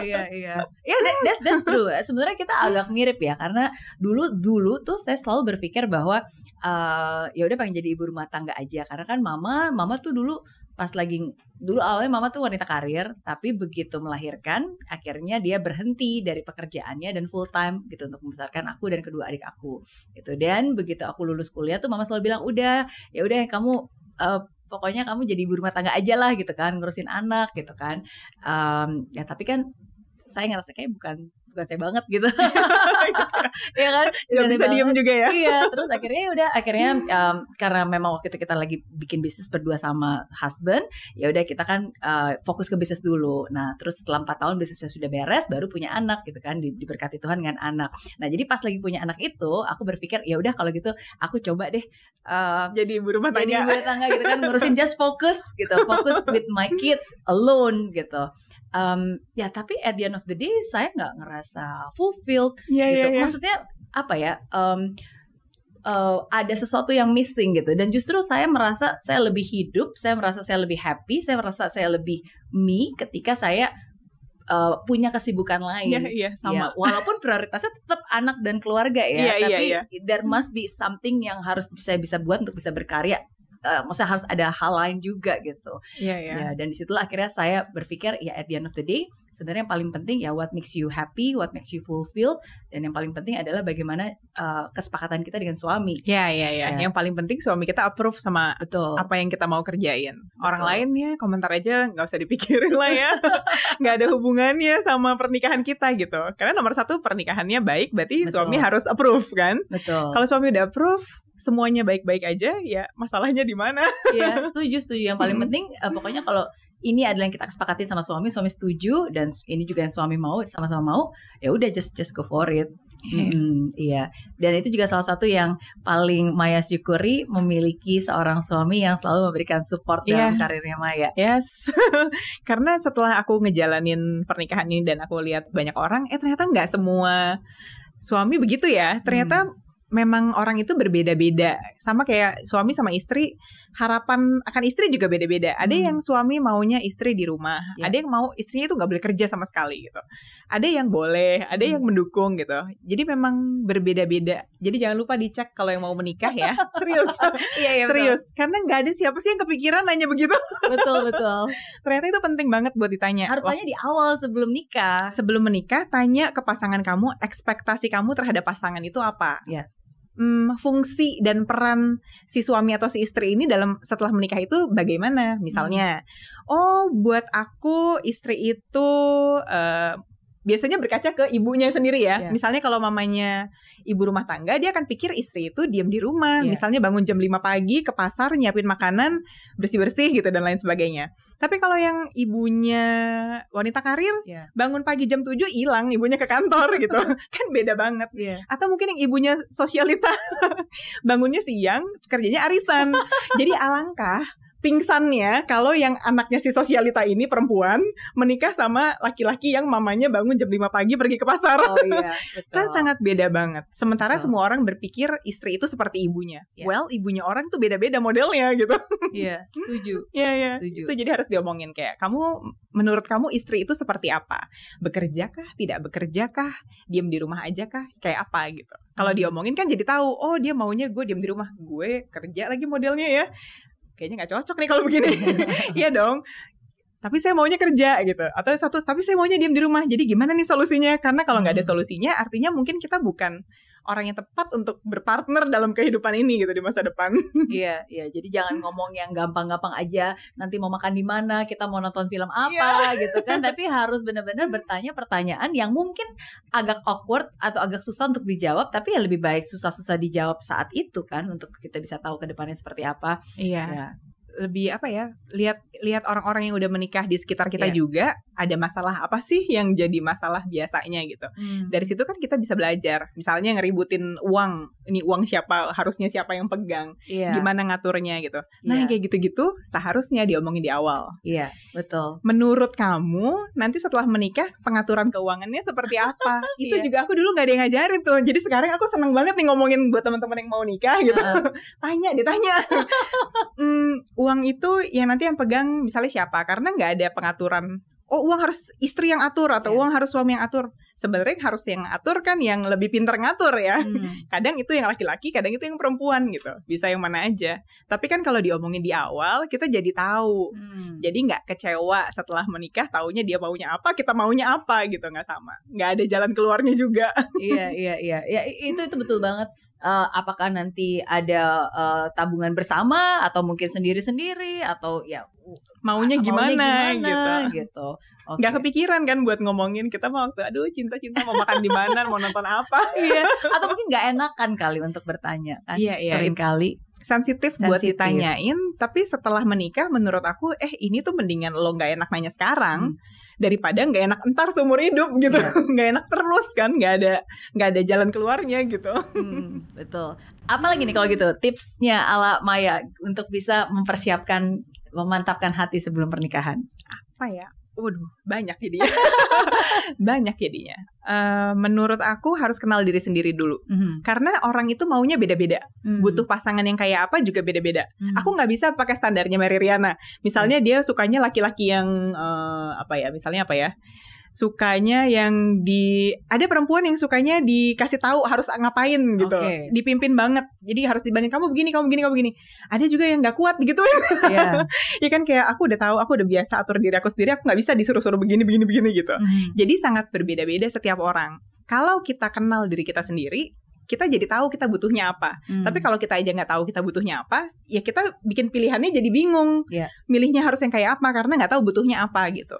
iya iya. Ya yeah, that's that's true. Sebenarnya kita agak mirip ya karena dulu dulu tuh saya selalu berpikir bahwa uh, ya udah pengen jadi ibu rumah tangga aja karena kan mama mama tuh dulu pas lagi dulu awalnya mama tuh wanita karir tapi begitu melahirkan akhirnya dia berhenti dari pekerjaannya dan full time gitu untuk membesarkan aku dan kedua adik aku gitu dan begitu aku lulus kuliah tuh mama selalu bilang udah ya udah kamu uh, pokoknya kamu jadi ibu rumah tangga aja lah gitu kan ngurusin anak gitu kan. Um, ya tapi kan saya ngerasa kayak bukan saya banget gitu. (laughs) Ya kan? Nggak bisa diem juga ya? Iya terus akhirnya ya udah akhirnya um, karena memang waktu itu kita lagi bikin bisnis berdua sama husband ya udah kita kan uh, fokus ke bisnis dulu. Nah terus setelah empat tahun bisnisnya sudah beres baru punya anak gitu kan di, diberkati Tuhan dengan anak. Nah jadi pas lagi punya anak itu aku berpikir ya udah kalau gitu aku coba deh uh, jadi ibu rumah tangga. jadi ibu rumah tangga gitu kan ngurusin just focus gitu fokus with my kids alone gitu um, ya tapi at the end of the day saya nggak ngerasa fulfilled yeah, gitu. Yeah, yeah. Maksudnya apa ya? Um, uh, ada sesuatu yang missing gitu dan justru saya merasa saya lebih hidup, saya merasa saya lebih happy, saya merasa saya lebih me ketika saya uh, punya kesibukan lain. Iya, iya sama. Ya, walaupun prioritasnya tetap anak dan keluarga ya, yeah, iya, tapi yeah, yeah. there must be something yang harus saya bisa buat untuk bisa berkarya uh, maksudnya harus ada hal lain juga gitu. Iya, yeah, iya. Yeah. Ya, dan di situlah akhirnya saya berpikir ya at the end of the day sebenarnya yang paling penting ya what makes you happy, what makes you fulfilled, dan yang paling penting adalah bagaimana uh, kesepakatan kita dengan suami. Iya, iya, iya. Yang paling penting suami kita approve sama Betul. apa yang kita mau kerjain. Orang Betul. lain ya komentar aja nggak usah dipikirin lah ya, (laughs) nggak ada hubungannya sama pernikahan kita gitu. Karena nomor satu pernikahannya baik, berarti Betul. suami harus approve kan. Betul. Kalau suami udah approve, semuanya baik-baik aja, ya masalahnya di mana? (laughs) Iya, setuju, setuju. Yang paling penting uh, pokoknya kalau ini adalah yang kita kesepakati sama suami, suami setuju dan ini juga yang suami mau, sama-sama mau, ya udah just just go for it. Hmm, iya. Dan itu juga salah satu yang paling Maya syukuri memiliki seorang suami yang selalu memberikan support dalam Iya. karirnya Maya. Yes, (laughs) karena setelah aku ngejalanin pernikahan ini dan aku lihat banyak orang, eh ternyata nggak semua suami begitu ya. Ternyata memang orang itu berbeda-beda. Sama kayak suami sama istri, harapan akan istri juga beda-beda. Ada Hmm. yang suami maunya istri di rumah, Ya. ada yang mau istrinya itu nggak boleh kerja sama sekali gitu. Ada yang boleh, ada Hmm. yang mendukung gitu. Jadi memang berbeda-beda. Jadi jangan lupa dicek kalau yang mau menikah ya. (laughs) Serius. Iya, iya Serius, karena nggak ada siapa sih yang kepikiran nanya begitu. Betul, betul. (laughs) Ternyata itu penting banget buat ditanya. Harus Wah, tanya di awal sebelum nikah. sebelum menikah, tanya ke pasangan kamu, ekspektasi kamu terhadap pasangan itu apa? Iya. Hmm, fungsi dan peran si suami atau si istri ini dalam setelah menikah itu bagaimana? Misalnya, oh buat aku istri itu eh, biasanya berkaca ke ibunya sendiri ya. Iya. Misalnya kalau mamanya ibu rumah tangga, dia akan pikir istri itu diam di rumah. Iya. Misalnya bangun jam 5 pagi ke pasar nyiapin makanan, bersih-bersih gitu dan lain sebagainya. Tapi kalau yang ibunya wanita karir, Iya. bangun pagi jam 7 hilang ibunya ke kantor gitu. (laughs) kan beda banget. Iya. Atau mungkin yang ibunya sosialita (laughs) bangunnya siang, kerjanya arisan. (laughs) Jadi alangkah pingsannya kalau yang anaknya si sosialita ini perempuan menikah sama laki-laki yang mamanya bangun jam 5 pagi pergi ke pasar. Oh iya, (laughs) betul. Kan sangat beda banget. Sementara Betul. semua orang berpikir istri itu seperti ibunya. Iya. Well, ibunya orang tuh beda-beda modelnya gitu. Iya, (laughs) setuju. Iya, iya. Setuju. Itu jadi harus diomongin kayak kamu menurut kamu istri itu seperti apa? Bekerjakah, tidak bekerjakah, diam di rumah aja kah, kayak apa gitu. Kalau Hmm. diomongin kan jadi tahu, oh dia maunya gue diam di rumah, gue kerja lagi modelnya ya. Kayaknya nggak cocok nih kalau begini. (laughs) Iya dong. Tapi saya maunya kerja gitu. Atau satu, tapi saya maunya diam di rumah. Jadi gimana nih solusinya? Karena kalau nggak ada Hmm. solusinya, artinya mungkin kita bukan orang yang tepat untuk berpartner dalam kehidupan ini gitu di masa depan. (laughs) Iya, iya. Jadi jangan ngomong yang gampang-gampang aja. Nanti mau makan di mana, kita mau nonton film apa, (laughs) gitu kan. Tapi harus benar-benar bertanya pertanyaan yang mungkin agak awkward atau agak susah untuk dijawab. Tapi ya lebih baik susah-susah dijawab saat itu kan, untuk kita bisa tahu ke depannya seperti apa. Iya. Ya. Lebih apa ya lihat lihat orang-orang yang udah menikah di sekitar kita Iya. juga ada masalah apa sih yang jadi masalah biasanya gitu dari situ kan kita bisa belajar misalnya ngeributin uang ini uang siapa harusnya siapa yang pegang Iya. gimana ngaturnya gitu nah yang kayak gitu-gitu seharusnya diomongin di awal Iya, betul. menurut kamu nanti setelah menikah pengaturan keuangannya seperti apa (laughs) itu Iya. juga aku dulu nggak ada yang ngajarin tuh jadi sekarang aku seneng banget nih ngomongin buat teman-teman yang mau nikah gitu Heeh. (laughs) tanya ditanya (laughs) Hmm, uang itu yang nanti yang pegang misalnya siapa? Karena nggak ada pengaturan oh uang harus istri yang atur atau Iya. uang harus suami yang atur. Sebenarnya harus yang atur kan yang lebih pinter ngatur ya. Hmm. (laughs) kadang itu yang laki-laki kadang itu yang perempuan gitu. Bisa yang mana aja. Tapi kan kalau diomongin di awal kita jadi tahu. Hmm. jadi nggak kecewa setelah menikah taunya dia maunya apa kita maunya apa gitu nggak sama. Nggak ada jalan keluarnya juga. Iya iya iya. Ya itu itu betul banget Eh, apakah nanti ada eh, tabungan bersama atau mungkin sendiri sendiri atau ya maunya maunya gimana, gitu gimana, gitu. Oke. nggak kepikiran kan buat ngomongin kita mau waktu aduh cinta-cinta mau makan di mana mau nonton apa? (laughs) Iya atau mungkin nggak enakan kali untuk bertanya kan Iya, iya. sering kali. Sensitif buat ditanyain tapi setelah menikah menurut aku eh ini tuh mendingan lo nggak enak nanya sekarang daripada nggak enak entar seumur hidup gitu. Iya. (laughs) nggak enak terus kan nggak ada nggak ada jalan keluarnya gitu. Hmm, betul. Apalagi nih kalau gitu? Tipsnya ala Maya untuk bisa mempersiapkan memantapkan hati sebelum pernikahan? Apa ya Waduh, banyak jadinya. (laughs) banyak jadinya. Eh, menurut aku harus kenal diri sendiri dulu. Mhm. Karena orang itu maunya beda-beda. Hmm. Butuh pasangan yang kayak apa juga beda-beda. Hmm. Aku nggak bisa pakai standarnya Mary Riana. Misalnya dia sukanya laki-laki yang eh, apa ya? Misalnya apa ya? Sukanya yang di ada perempuan yang sukanya dikasih tahu harus ngapain gitu, Oke. dipimpin banget. Jadi harus dibanding kamu begini, kamu begini, kamu begini. Ada juga yang nggak kuat gitu (laughs) Iya. ya kan kayak aku udah tahu, aku udah biasa atur diri aku sendiri, aku nggak bisa disuruh-suruh begini, begini, begini gitu. Mhm. Jadi sangat berbeda-beda setiap orang. Kalau kita kenal diri kita sendiri, kita jadi tahu kita butuhnya apa. Hmm. Tapi kalau kita aja nggak tahu kita butuhnya apa, ya kita bikin pilihannya jadi bingung. Iya. Milihnya harus yang kayak apa karena nggak tahu butuhnya apa gitu.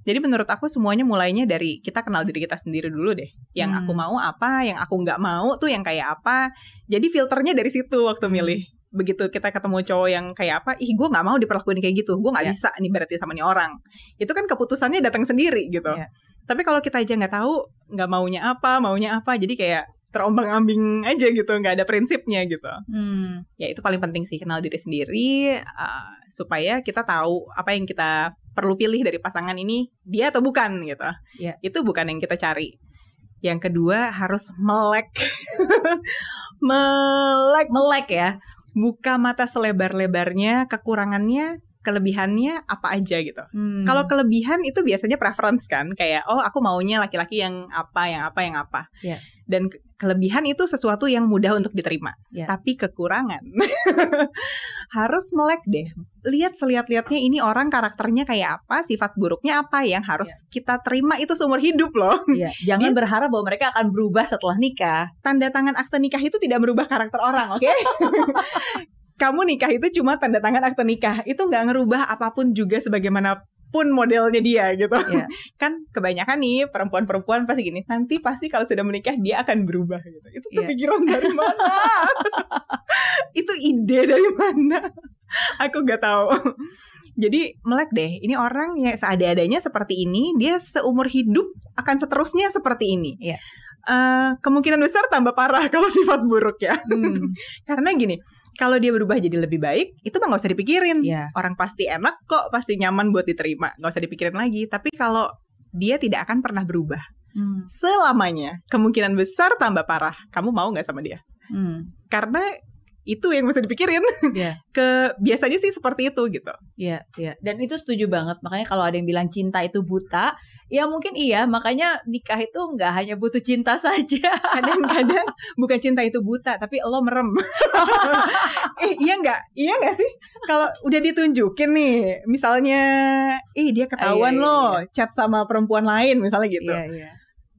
Jadi menurut aku semuanya mulainya dari kita kenal diri kita sendiri dulu deh. Yang Hmm. aku mau apa, yang aku nggak mau tuh yang kayak apa. Jadi filternya dari situ waktu Hmm. milih. begitu kita ketemu cowok yang kayak apa, ih gue nggak mau diperlakuin kayak gitu, gue nggak Iya. bisa nih berarti sama nih orang. Itu kan keputusannya datang sendiri gitu. Iya. Tapi kalau kita aja nggak tahu, nggak maunya apa, maunya apa, jadi kayak terombang-ambing aja gitu, nggak ada prinsipnya gitu. Hmm. Ya itu paling penting sih kenal diri sendiri uh, supaya kita tahu apa yang kita perlu pilih dari pasangan ini dia atau bukan gitu. Iya. Itu bukan yang kita cari. Yang kedua harus melek, (laughs) melek Melek ya. buka mata selebar-lebarnya, kekurangannya, kelebihannya apa aja gitu. Hmm. Kalau kelebihan itu biasanya preference kan, kayak oh aku maunya laki-laki yang apa, yang apa, yang apa. Iya. Dan kelebihan itu sesuatu yang mudah untuk diterima. Iya. Tapi kekurangan (laughs) harus melek deh. Lihat selihat-lihatnya ini orang karakternya kayak apa, sifat buruknya apa yang harus kita terima itu seumur hidup loh. (laughs) Iya, jangan berharap bahwa mereka akan berubah setelah nikah. Tanda tangan akte nikah itu tidak merubah karakter orang, oke? (laughs) Kamu nikah itu cuma tanda tangan akte nikah. Itu nggak ngerubah apa pun juga sebagaimanapun modelnya dia gitu. Iya. (laughs) kan kebanyakan nih perempuan-perempuan pasti gini. Nanti pasti kalau sudah menikah dia akan berubah gitu. Itu tuh Iya. pikiran dari (laughs) mana? itu ide dari mana? Aku nggak tahu. Jadi melek deh, ini orang yang seada-adanya seperti ini, dia seumur hidup akan seterusnya seperti ini. Iya. Eh, kemungkinan besar tambah parah (laughs) kalau sifat buruk ya. Hmm. Karena gini, kalau dia berubah jadi lebih baik, itu mah nggak usah dipikirin. Iya. Orang pasti enak kok, pasti nyaman buat diterima, nggak usah dipikirin lagi. Tapi kalau dia tidak akan pernah berubah Hmm. selamanya, kemungkinan besar tambah parah. Kamu mau nggak sama dia? Hmm. Karena itu yang mesti dipikirin. Iya. (laughs) Ke biasanya sih seperti itu gitu. Iya, iya. Dan itu setuju banget. Makanya kalau ada yang bilang cinta itu buta, ya mungkin iya. Makanya nikah itu nggak hanya butuh cinta saja. (laughs) Kadang-kadang bukan cinta itu buta, tapi lo merem. (laughs) eh iya nggak? Iya nggak sih? Kalau udah ditunjukin nih, misalnya, ih dia ketahuan Ah, iya, iya, loh chat sama perempuan lain misalnya gitu. Iya, iya.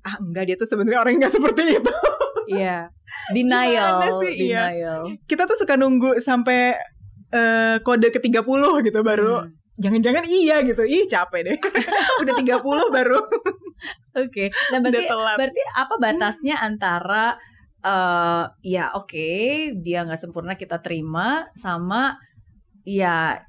ah enggak dia tuh sebenarnya orang nggak seperti itu. Iya. (laughs) Denial, sih? Iya. denial. Kita tuh suka nunggu sampai eh, kode ke-30 gitu baru Hmm. Jangan-jangan iya gitu. Ih capek deh. (laughs) Udah 30 baru Oke. Nah, udah berarti telat. berarti apa batasnya antara eh ya oke, dia nggak sempurna kita terima sama ya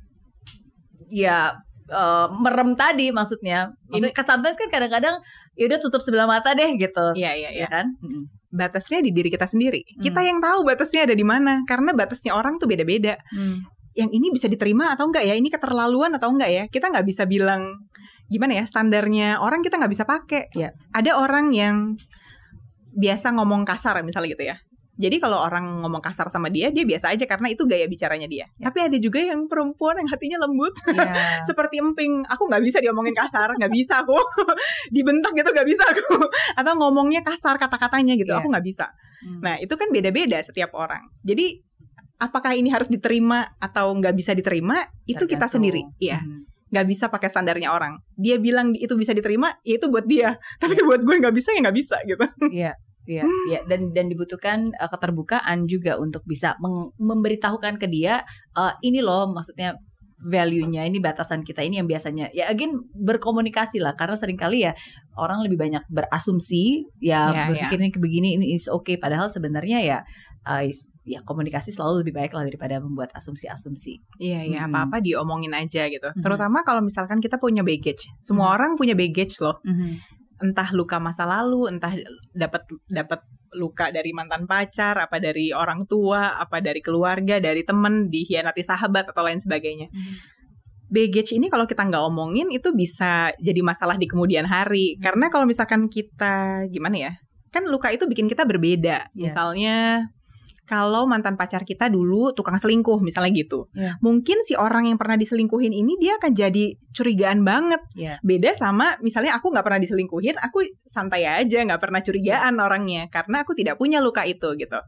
ya eh, merem tadi maksudnya. Maksudnya sometimes kan kadang-kadang ya udah tutup sebelah mata deh gitu. Iya iya iya. Ya kan? Mm-mm. Batasnya di diri kita sendiri. Kita Hmm. yang tahu batasnya ada di mana karena batasnya orang tuh beda-beda. Hmm. Yang ini bisa diterima atau enggak ya? Ini keterlaluan atau enggak ya? Kita nggak bisa bilang gimana ya standarnya orang kita nggak bisa pakai. Iya. Ada orang yang biasa ngomong kasar misalnya gitu ya. Jadi kalau orang ngomong kasar sama dia, dia biasa aja karena itu gaya bicaranya dia. Ya. Tapi ada juga yang perempuan yang hatinya lembut. Iya. (laughs) Seperti emping, aku nggak bisa diomongin kasar, nggak bisa aku. (laughs) Dibentak gitu nggak bisa aku. (laughs) Atau ngomongnya kasar kata-katanya gitu, Iya. aku nggak bisa. Hmm. Nah itu kan beda-beda setiap orang. Jadi apakah ini harus diterima atau nggak bisa diterima, itu kita sendiri. Iya, Hmm. nggak bisa pakai standarnya orang. Dia bilang itu bisa diterima, ya itu buat dia. Tapi buat gue nggak bisa ya nggak bisa gitu. Iya, iya, iya. Dan dan dibutuhkan uh, keterbukaan juga untuk bisa memberitahukan ke dia uh, ini loh maksudnya value-nya ini batasan kita ini yang biasanya ya again berkomunikasi lah karena sering kali ya orang lebih banyak berasumsi ya Iya, berpikir ini begini ini is okay padahal sebenarnya ya uh, is- ya komunikasi selalu lebih baik lah daripada membuat asumsi-asumsi. Iya, iya, Mm-mm. apa-apa diomongin aja gitu. Mhm. Terutama kalau misalkan kita punya baggage. Semua Mhm. orang punya baggage loh. Entah luka masa lalu, entah dapat dapat luka dari mantan pacar, apa dari orang tua, apa dari keluarga, dari temen, dihianati sahabat atau lain sebagainya. Baggage ini kalau kita nggak omongin itu bisa jadi masalah di kemudian hari. Karena kalau misalkan kita gimana ya? Kan luka itu bikin kita berbeda. Iya. Misalnya kalau mantan pacar kita dulu tukang selingkuh misalnya gitu. Iya. Mungkin si orang yang pernah diselingkuhin ini dia akan jadi curigaan banget. Iya. Beda sama misalnya aku nggak pernah diselingkuhin, aku santai aja nggak pernah curigaan orangnya karena aku tidak punya luka itu gitu.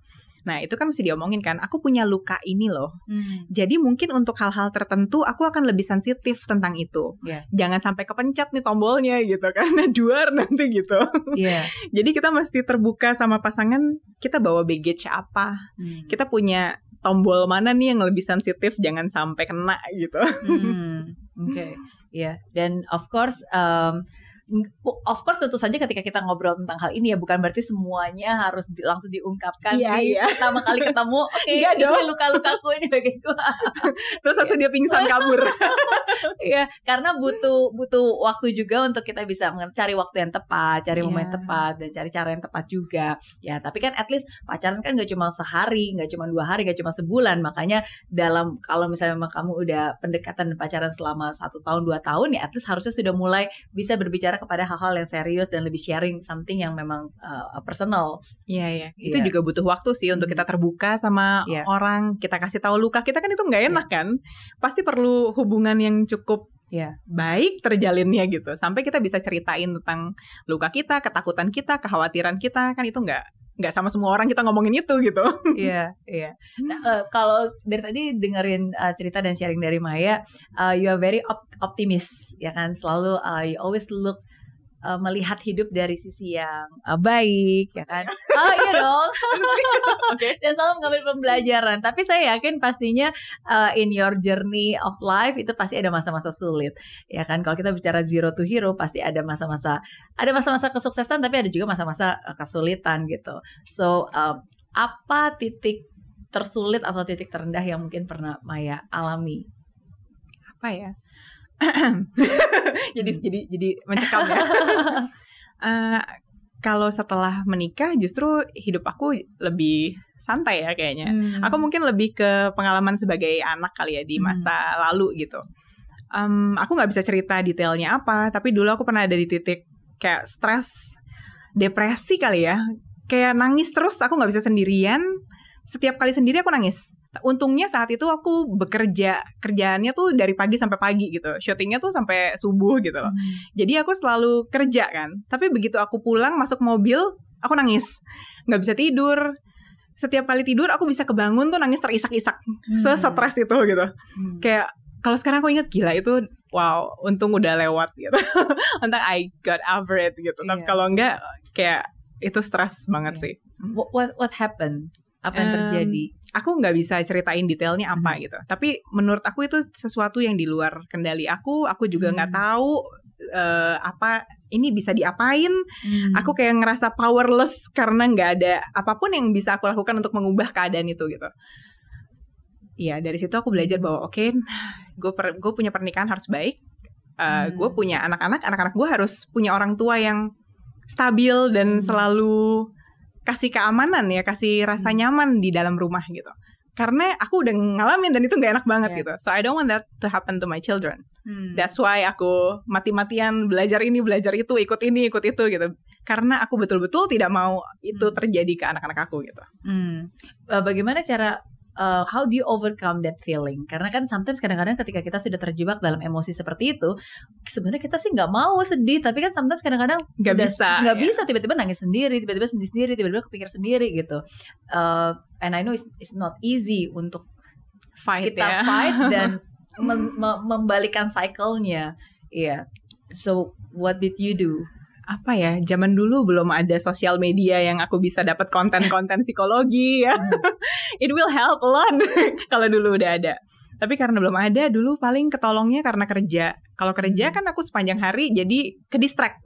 Nah itu kan mesti diomongin kan, aku punya luka ini loh. Jadi mungkin untuk hal-hal tertentu aku akan lebih sensitif tentang itu. Iya. Jangan sampai kepencet nih tombolnya gitu karena (laughs) duar nanti gitu. Iya. (laughs) Jadi kita mesti terbuka sama pasangan, kita bawa baggage apa? Hmm. Kita punya tombol mana nih yang lebih sensitif jangan sampai kena gitu. Hmm, Oke, (laughs) ya. Dan of course, um, of course tentu saja ketika kita ngobrol tentang hal ini ya bukan berarti semuanya harus di, langsung diungkapkan Iya, di iya. (laughs) pertama kali ketemu oke Iya ini dong. luka-lukaku ini bagus gua (laughs) Terus langsung dia pingsan kabur. (laughs) Iya, karena butuh butuh waktu juga untuk kita bisa mengen- cari waktu yang tepat, cari momen Iya. tepat dan cari cara yang tepat juga. Ya, tapi kan at least pacaran kan gak cuma sehari, gak cuma dua hari, gak cuma sebulan. Makanya dalam kalau misalnya memang kamu udah pendekatan dan pacaran selama satu tahun dua tahun ya, at least harusnya sudah mulai bisa berbicara kepada hal-hal yang serius dan lebih sharing something yang memang uh, personal. Iya iya. Itu Iya. juga butuh waktu sih untuk Hmm. kita terbuka sama Iya. orang, kita kasih tahu luka kita kan itu nggak enak kan. Pasti perlu hubungan yang cukup Iya. baik terjalinnya gitu. Sampai kita bisa ceritain tentang luka kita, ketakutan kita, kekhawatiran kita kan itu nggak nggak sama semua orang kita ngomongin itu gitu. Iya, iya. Nah, eh, kalau dari tadi dengerin uh, cerita dan sharing dari Maya, uh, you are very op- optimis, ya kan? Selalu uh, you always look uh, melihat hidup dari sisi yang uh, baik, ya kan? Oh iya dong. (laughs) Dan selalu mengambil pembelajaran. Tapi saya yakin pastinya uh, in your journey of life itu pasti ada masa-masa sulit, ya kan? Kalau kita bicara zero to hero, pasti ada masa-masa ada masa-masa kesuksesan, tapi ada juga masa-masa kesulitan gitu. So um, apa titik tersulit atau titik terendah yang mungkin pernah Maya alami? Apa ya? (clears throat) jadi jadi jadi mencekam ya. (laughs) Eh, kalau setelah menikah justru hidup aku lebih santai ya kayaknya. Aku mungkin lebih ke pengalaman sebagai anak kali ya di Hmm. masa lalu gitu. Em, aku nggak bisa cerita detailnya apa, tapi dulu aku pernah ada di titik kayak stres, depresi kali ya. Kayak nangis terus, aku nggak bisa sendirian. Setiap kali sendiri aku nangis. Untungnya saat itu aku bekerja, kerjaannya tuh dari pagi sampai pagi gitu. Syutingnya tuh sampai subuh gitu loh. Hmm. Jadi aku selalu kerja kan. Tapi begitu aku pulang masuk mobil, aku nangis. Nggak bisa tidur. Setiap kali tidur aku bisa kebangun tuh nangis terisak-isak. Se-stres itu gitu. Hmm. Kayak kalau sekarang aku inget gila itu wow, untung udah lewat gitu. (laughs) untung I got over it gitu. Tapi Iya. kalau enggak kayak itu stres banget Iya. sih. What, what what happened? Apa yang terjadi? Aku nggak bisa ceritain detailnya apa gitu. Tapi menurut aku itu sesuatu yang di luar kendali aku. Aku juga nggak Hmm. tahu eh, apa ini bisa diapain. Hmm. aku kayak ngerasa powerless karena nggak ada apa pun yang bisa aku lakukan untuk mengubah keadaan itu gitu. Iya dari situ aku belajar bahwa oke, gue gue punya pernikahan harus baik. Uh, Hmm. Gue punya anak-anak, anak-anak gue harus punya orang tua yang stabil dan Hmm. selalu kasih keamanan ya, kasih rasa Hmm. nyaman di dalam rumah gitu. Karena aku udah ngalamin dan itu nggak enak banget Yeah. gitu. So I don't want that to happen to my children. Hmm. That's why aku mati-matian belajar ini, belajar itu, ikut ini, ikut itu gitu. Karena aku betul-betul tidak mau itu Hmm. terjadi ke anak-anak aku gitu. Hmm. Eh, Bagaimana cara uh, how do you overcome that feeling? Karena kan sometimes kadang-kadang ketika kita sudah terjebak dalam emosi seperti itu, sebenarnya kita sih nggak mau sedih, tapi kan sometimes kadang-kadang Nggak bisa, nggak ya. bisa tiba-tiba nangis sendiri, tiba-tiba sedih sendiri, tiba-tiba kepikir sendiri gitu. Uh, and I know it's, it's not easy untuk Fight kita ya. fight dan (laughs) mem- mem- membalikan cycle-nya. Iya. So what did you do? Apa ya? Zaman dulu belum ada sosial media yang aku bisa dapat konten-konten psikologi ya. (laughs) It will help a lot (laughs) kalau dulu udah ada. Tapi karena belum ada, dulu paling ketolongnya karena kerja. Kalau kerja Hmm. kan aku sepanjang hari jadi ke distract.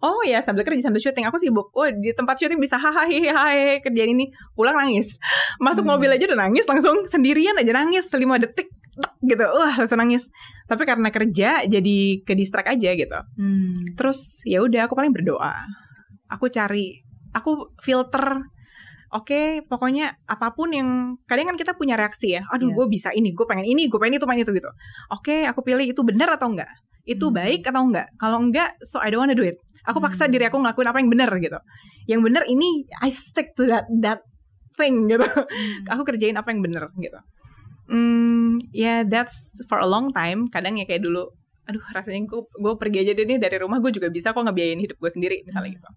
Oh ya sambil kerja sambil syuting aku sibuk. Oh di tempat syuting bisa hahaha kerjaan ini pulang nangis. Masuk Hmm. mobil aja udah nangis langsung sendirian aja nangis 5 detik gitu. Wah langsung nangis. Tapi karena kerja jadi ke distract aja gitu. Hmm. Terus ya udah aku paling berdoa. Aku cari aku filter Oke, pokoknya apa pun yang kadang kan kita punya reaksi ya. Aduh, Iya. gue bisa ini, gue pengen ini, gue pengen itu, pengen itu gitu. Oke, aku pilih itu benar atau enggak? Itu Hmm. baik atau enggak? Kalau enggak, so I don't wanna do it. Aku paksa Hmm. diri aku ngelakuin apa yang benar gitu. Yang benar ini I stick to that that thing gitu. Hmm. Aku kerjain apa yang benar gitu. Hmm, ya that's for a long time. Kadang ya kayak dulu, aduh rasanya gue gue pergi aja deh nih dari rumah gue juga bisa kok ngebiayain hidup gue sendiri misalnya Hmm. gitu.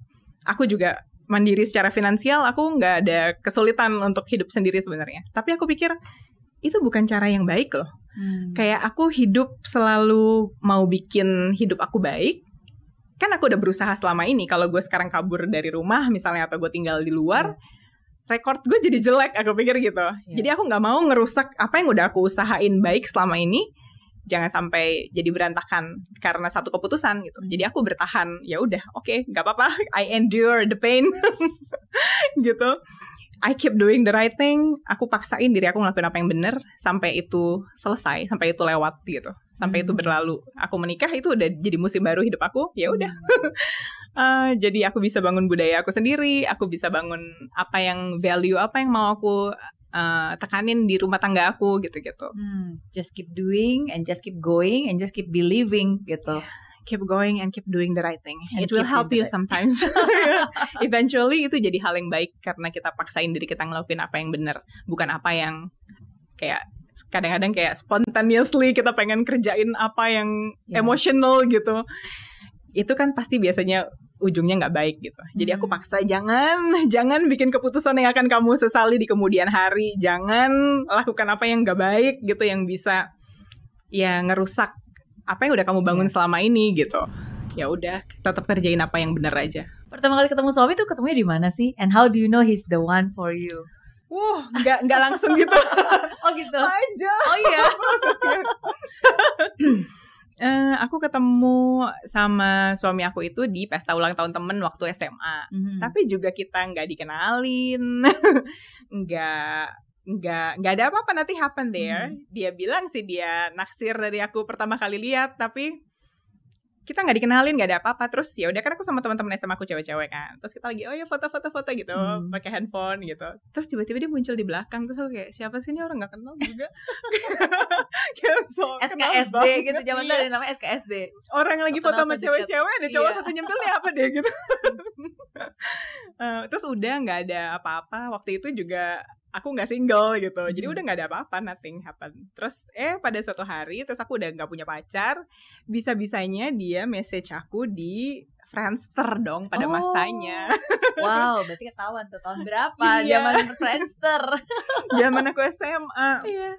Aku juga mandiri secara finansial, aku nggak ada kesulitan untuk hidup sendiri sebenarnya. Tapi aku pikir itu bukan cara yang baik loh. Hmm. Kayak aku hidup selalu mau bikin hidup aku baik. Kan aku udah berusaha selama ini. Kalau gue sekarang kabur dari rumah misalnya atau gue tinggal di luar, rekor gue jadi jelek. Aku pikir gitu. Iya. Jadi aku nggak mau ngerusak apa yang udah aku usahain baik selama ini. jangan sampai jadi berantakan karena satu keputusan gitu. Jadi aku bertahan, ya udah, oke, okay, nggak apa-apa, I endure the pain, (laughs) gitu. I keep doing the right thing. Aku paksain diri aku ngelakuin apa yang bener sampai itu selesai, sampai itu lewat gitu, sampai hmm. itu berlalu. Aku menikah itu udah jadi musim baru hidup aku. Ya udah. Hmm. uh, (laughs) jadi aku bisa bangun budaya aku sendiri. Aku bisa bangun apa yang value, apa yang mau aku uh, tekanin di rumah tangga aku gitu-gitu. Hmm. Just keep doing and just keep going and just keep believing gitu. Yeah keep going and keep doing the right thing. And It will help you sometimes. (laughs) (laughs) Eventually itu jadi hal yang baik karena kita paksain diri kita ngelakuin apa yang benar, bukan apa yang kayak kadang-kadang kayak spontaneously kita pengen kerjain apa yang yeah. emotional gitu. Itu kan pasti biasanya ujungnya nggak baik gitu. Jadi aku hmm. paksa jangan jangan bikin keputusan yang akan kamu sesali di kemudian hari. Jangan lakukan apa yang nggak baik gitu yang bisa ya ngerusak apa yang udah kamu bangun yeah. selama ini gitu ya udah tetap kerjain apa yang bener aja pertama kali ketemu suami tuh ketemunya di mana sih and how do you know he's the one for you Wah, nggak nggak langsung gitu. (laughs) oh gitu. Aja. Oh iya. (laughs) uh, (clears throat) aku ketemu sama suami aku itu di pesta ulang tahun temen waktu SMA. Mm -hmm. Tapi juga kita nggak dikenalin, (laughs) nggak nggak nggak ada apa-apa nanti happen there. Hmm. dia bilang sih dia naksir dari aku pertama kali lihat tapi kita nggak dikenalin nggak ada apa-apa. Terus ya udah kan aku sama teman-teman SMA aku cewek-cewek kan. Terus kita lagi oh ya foto-foto foto gitu hmm. pakai handphone gitu. Terus tiba-tiba dia muncul di belakang terus aku kayak siapa sih ini? Orang nggak kenal juga. (laughs) Kayak so SKSD gitu zaman iya. nama SKSD orang lagi foto sama cewek-cewek ada cowok iya. satu nyempil nih apa deh? gitu. Uh, (laughs) terus udah nggak ada apa-apa. Waktu itu juga aku nggak single gitu jadi udah nggak ada apa-apa nothing happen terus eh pada suatu hari terus aku udah nggak punya pacar bisa bisanya dia message aku di Friendster dong pada oh. masanya. (laughs) Wow, berarti ketahuan tuh tahun berapa iya. zaman Friendster. (laughs) zaman aku SMA. Iya.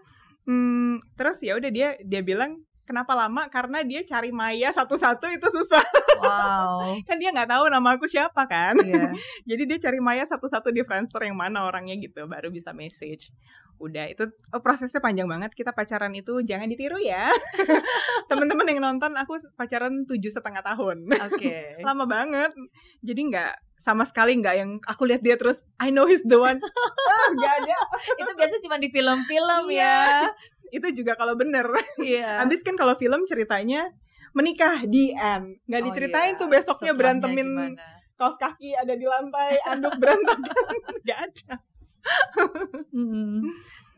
Hmm, terus ya udah dia dia bilang Kenapa lama? Karena dia cari Maya satu-satu itu susah. Wow. (laughs) kan dia nggak tahu nama aku siapa kan. Yeah. (laughs) Jadi dia cari Maya satu-satu di Friendster yang mana orangnya gitu, baru bisa message. Udah itu oh, prosesnya panjang banget. Kita pacaran itu jangan ditiru ya. (laughs) Teman-teman yang nonton aku pacaran tujuh setengah tahun. Oke. Okay. Lama banget. Jadi nggak sama sekali nggak yang aku lihat dia terus I know he's the one. ah, gak ada. itu biasa cuma di film-film iya. ya itu juga kalau bener. Iya. Yeah. (laughs) Abis kan kalau film ceritanya menikah di end, nggak oh, diceritain yeah. tuh besoknya Setelahnya berantemin gimana? kaos kaki ada di lantai, anduk berantakan, (laughs) nggak ada.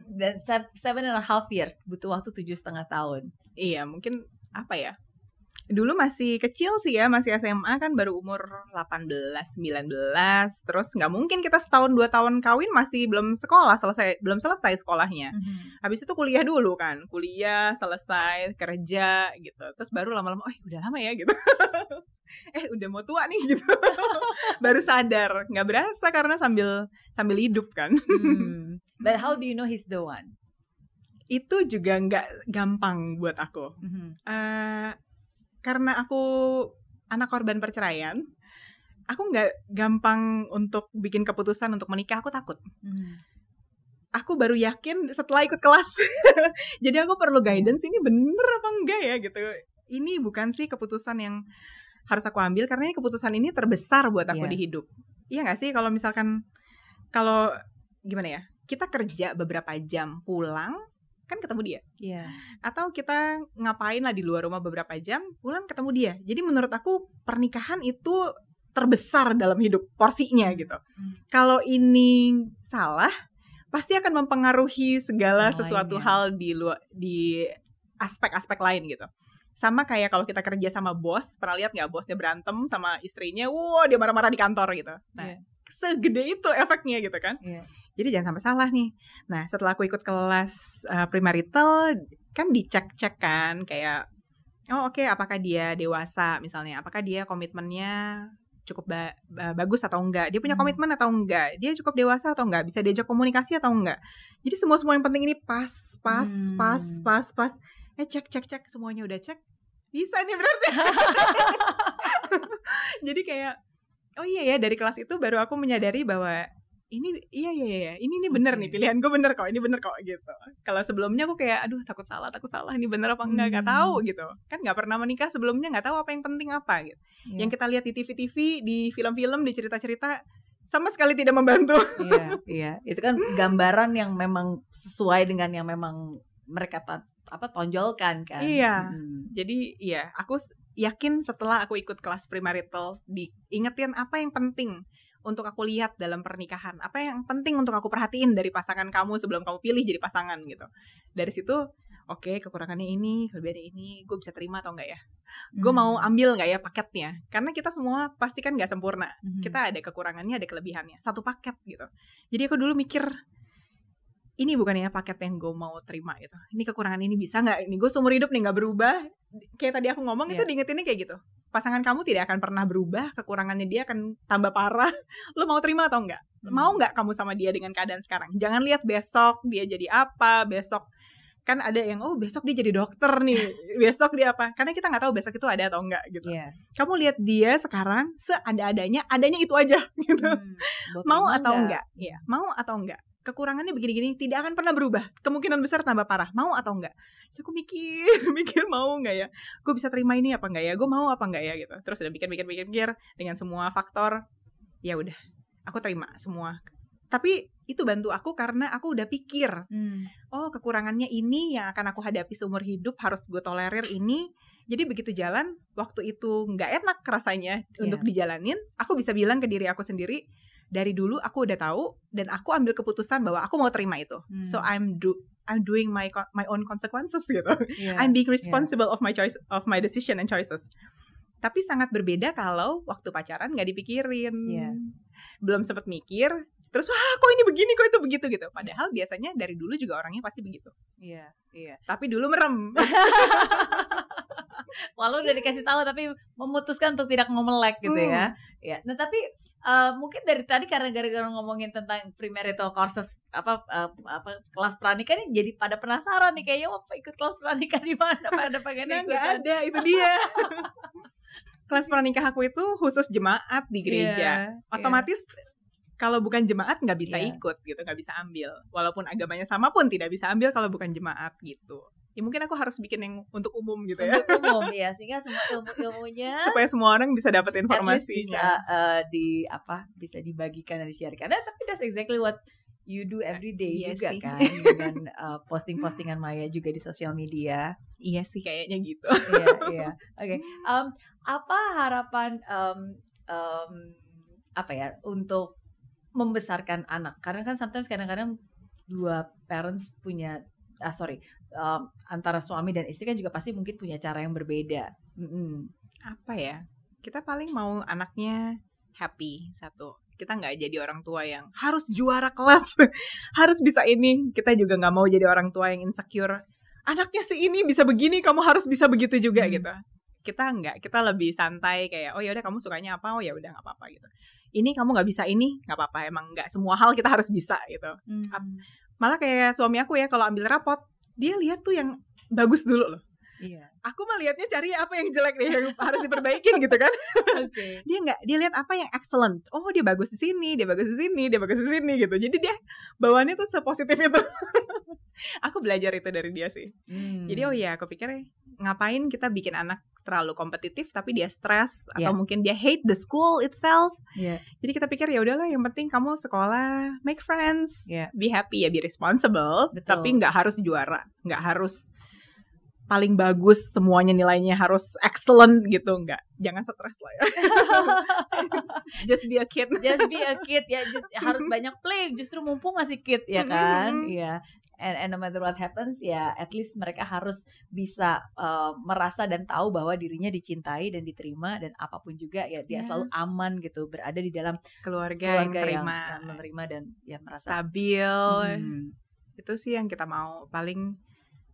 Dan (laughs) seven and a half years butuh waktu tujuh setengah tahun. Iya, mungkin apa ya? Dulu masih kecil sih ya, masih SMA kan baru umur 18, 19. Terus nggak mungkin kita setahun dua tahun kawin masih belum sekolah, selesai belum selesai sekolahnya. Mm -hmm. Habis itu kuliah dulu kan, kuliah selesai, kerja gitu. Terus baru lama-lama, oh udah lama ya gitu. (laughs) eh udah mau tua nih gitu. (laughs) baru sadar, nggak berasa karena sambil sambil hidup kan. hmm. But how (laughs) do you know he's the one? Itu juga nggak gampang buat aku. Mm -hmm. uh, karena aku anak korban perceraian, aku nggak gampang untuk bikin keputusan untuk menikah. Aku takut. Hmm. Aku baru yakin setelah ikut kelas. (laughs) Jadi aku perlu guidance ini bener apa enggak ya gitu. Ini bukan sih keputusan yang harus aku ambil karena ini keputusan ini terbesar buat aku yeah. di hidup. Iya nggak sih kalau misalkan kalau gimana ya kita kerja beberapa jam pulang kan ketemu dia. Iya. Yeah. Atau kita ngapain lah di luar rumah beberapa jam, pulang ketemu dia. Jadi menurut aku pernikahan itu terbesar dalam hidup porsinya gitu. Hmm. Kalau ini salah, pasti akan mempengaruhi segala oh, sesuatu lainnya. hal di luar di aspek-aspek lain gitu. Sama kayak kalau kita kerja sama bos, pernah lihat nggak bosnya berantem sama istrinya, wow dia marah-marah di kantor gitu. Nah, yeah. Segede itu efeknya gitu kan. Yeah. Jadi jangan sampai salah nih. Nah, setelah aku ikut kelas uh, premarital kan dicek-cek kan kayak oh oke okay, apakah dia dewasa misalnya, apakah dia komitmennya cukup ba bagus atau enggak, dia punya hmm. komitmen atau enggak, dia cukup dewasa atau enggak, bisa diajak komunikasi atau enggak. Jadi semua semua yang penting ini pas, pas, hmm. pas, pas, pas. Eh cek cek cek semuanya udah cek, bisa nih berarti. (laughs) Jadi kayak oh iya ya dari kelas itu baru aku menyadari bahwa ini iya iya iya ini ini bener nih pilihan gue bener kok ini bener kok gitu kalau sebelumnya aku kayak aduh takut salah takut salah ini bener apa enggak nggak Hmm. tahu gitu kan nggak pernah menikah sebelumnya nggak tahu apa yang penting apa gitu Iya. yang kita lihat di TV-TV di film-film di cerita-cerita sama sekali tidak membantu iya, iya. Itu kan (laughs) gambaran yang memang sesuai dengan yang memang mereka apa tonjolkan kan. Iya. Mm. jadi iya aku yakin setelah aku ikut kelas premarital diingetin apa yang penting untuk aku lihat dalam pernikahan apa yang penting untuk aku perhatiin dari pasangan kamu sebelum kamu pilih jadi pasangan gitu. Dari situ oke kekurangannya ini kelebihannya ini gue bisa terima atau enggak ya? Gue mau Hmm. ambil nggak ya paketnya? Karena kita semua pasti kan nggak sempurna. Mhm. kita ada kekurangannya ada kelebihannya. Satu paket gitu. Jadi aku dulu mikir ini bukan ya paket yang gue mau terima gitu. Ini kekurangan ini bisa nggak? Ini gue seumur hidup nih nggak berubah. Kayak tadi aku ngomong itu Iya. diingetinnya kayak gitu. Pasangan kamu tidak akan pernah berubah kekurangannya dia akan tambah parah. (laughs) Lo mau terima atau enggak Hmm. mau nggak kamu sama dia dengan keadaan sekarang? Jangan lihat besok dia jadi apa besok kan ada yang oh besok dia jadi dokter nih. (laughs) Besok dia apa? Karena kita nggak tahu besok itu ada atau enggak gitu. Iya. kamu lihat dia sekarang seada-adanya adanya itu aja (laughs) gitu. Hmm. Mau atau nggak? enggak Iya, mau atau enggak kekurangannya begini-gini tidak akan pernah berubah. Kemungkinan besar tambah parah. Mau atau enggak? Ya aku mikir (laughs) mikir mau enggak ya? Gue bisa terima ini apa enggak ya? Gue mau apa enggak ya gitu. Terus udah mikir mikir mikir mikir dengan semua faktor ya udah. Aku terima semua. Tapi itu bantu aku karena aku udah pikir Hmm. oh kekurangannya ini yang akan aku hadapi seumur hidup harus gue tolerir ini. Jadi begitu jalan waktu itu nggak enak rasanya Iya. untuk dijalanin aku bisa bilang ke diri aku sendiri dari dulu aku udah tahu dan aku ambil keputusan bahwa aku mau terima itu Hmm. so I'm do I'm doing my my own consequences (laughs) gitu Iya. I'm being responsible of my choice of my decision and choices tapi sangat berbeda kalau waktu pacaran nggak dipikirin Iya. belum sempet mikir terus wah kok ini begini kok itu begitu gitu padahal biasanya dari dulu juga orangnya pasti begitu Iya, iya. tapi dulu merem (laughs) Walau udah dikasih tahu tapi memutuskan untuk tidak memelek gitu Hmm. ya. Ya. Nah, tapi eh, mungkin dari tadi karena gara-gara ngomongin tentang premarital courses apa eh, apa kelas pranikah nih jadi pada penasaran nih kayaknya mau ikut kelas pranikah di mana? Pada (laughs) pengen ikut nggak kan? ada itu dia. (laughs) Kelas pranikah aku itu khusus jemaat di Iya, gereja. otomatis kalau bukan jemaat nggak bisa Iya. ikut gitu nggak bisa ambil. Walaupun agamanya sama pun tidak bisa ambil kalau bukan jemaat gitu ya mungkin aku harus bikin yang untuk umum gitu ya untuk umum (laughs) ya sehingga semua ilmu-ilmunya supaya semua orang bisa dapat informasinya bisa eh, di apa bisa dibagikan dan di-sharekan. Nah, tapi that's exactly what you do every day Iya juga sih. kan dengan (laughs) eh, posting-postingan Maya juga di sosial media. iya sih kayaknya gitu Iya, iya. (laughs) Oke. Apa harapan em, em, apa ya untuk membesarkan anak? Karena kan sometimes kadang-kadang dua parents punya ah sorry em, antara suami dan istri kan juga pasti mungkin punya cara yang berbeda. Mm-mm. apa ya? Kita paling mau anaknya happy satu. Kita nggak jadi orang tua yang harus juara kelas (laughs) harus bisa ini. Kita juga nggak mau jadi orang tua yang insecure. Anaknya si ini bisa begini kamu harus bisa begitu juga Hmm. gitu. Kita nggak. Kita lebih santai kayak oh ya udah kamu sukanya apa? Oh ya udah nggak apa-apa gitu. Ini kamu nggak bisa ini? Nggak apa-apa emang nggak semua hal kita harus bisa gitu. Mm. malah kayak suami aku ya kalau ambil rapot dia lihat tuh yang bagus dulu loh. Iya. aku mah lihatnya cari apa yang jelek nih yang harus diperbaikin gitu kan. Oke. (laughs) dia nggak dia lihat apa yang excellent. Oh dia bagus di sini dia bagus di sini dia bagus di sini gitu. Jadi dia bawaannya tuh sepositif itu (laughs) aku belajar itu dari dia sih Hmm. jadi oh ya aku pikir ngapain kita bikin anak terlalu kompetitif tapi dia stres atau Iya. mungkin dia hate the school itself Iya. jadi kita pikir ya udahlah yang penting kamu sekolah make friends Iya. be happy ya be responsible Betul. tapi nggak harus juara nggak harus paling bagus semuanya nilainya harus excellent gitu nggak jangan stres lah ya (laughs) just be a kid just be a kid ya just harus (laughs) banyak play justru mumpung masih kid ya kan iya and, and no matter what happens ya at least mereka harus bisa uh, merasa dan tahu bahwa dirinya dicintai dan diterima dan apa pun juga ya dia Ya. selalu aman gitu berada di dalam keluarga, keluarga yang, terima yang menerima dan ya merasa stabil Hmm. itu sih yang kita mau paling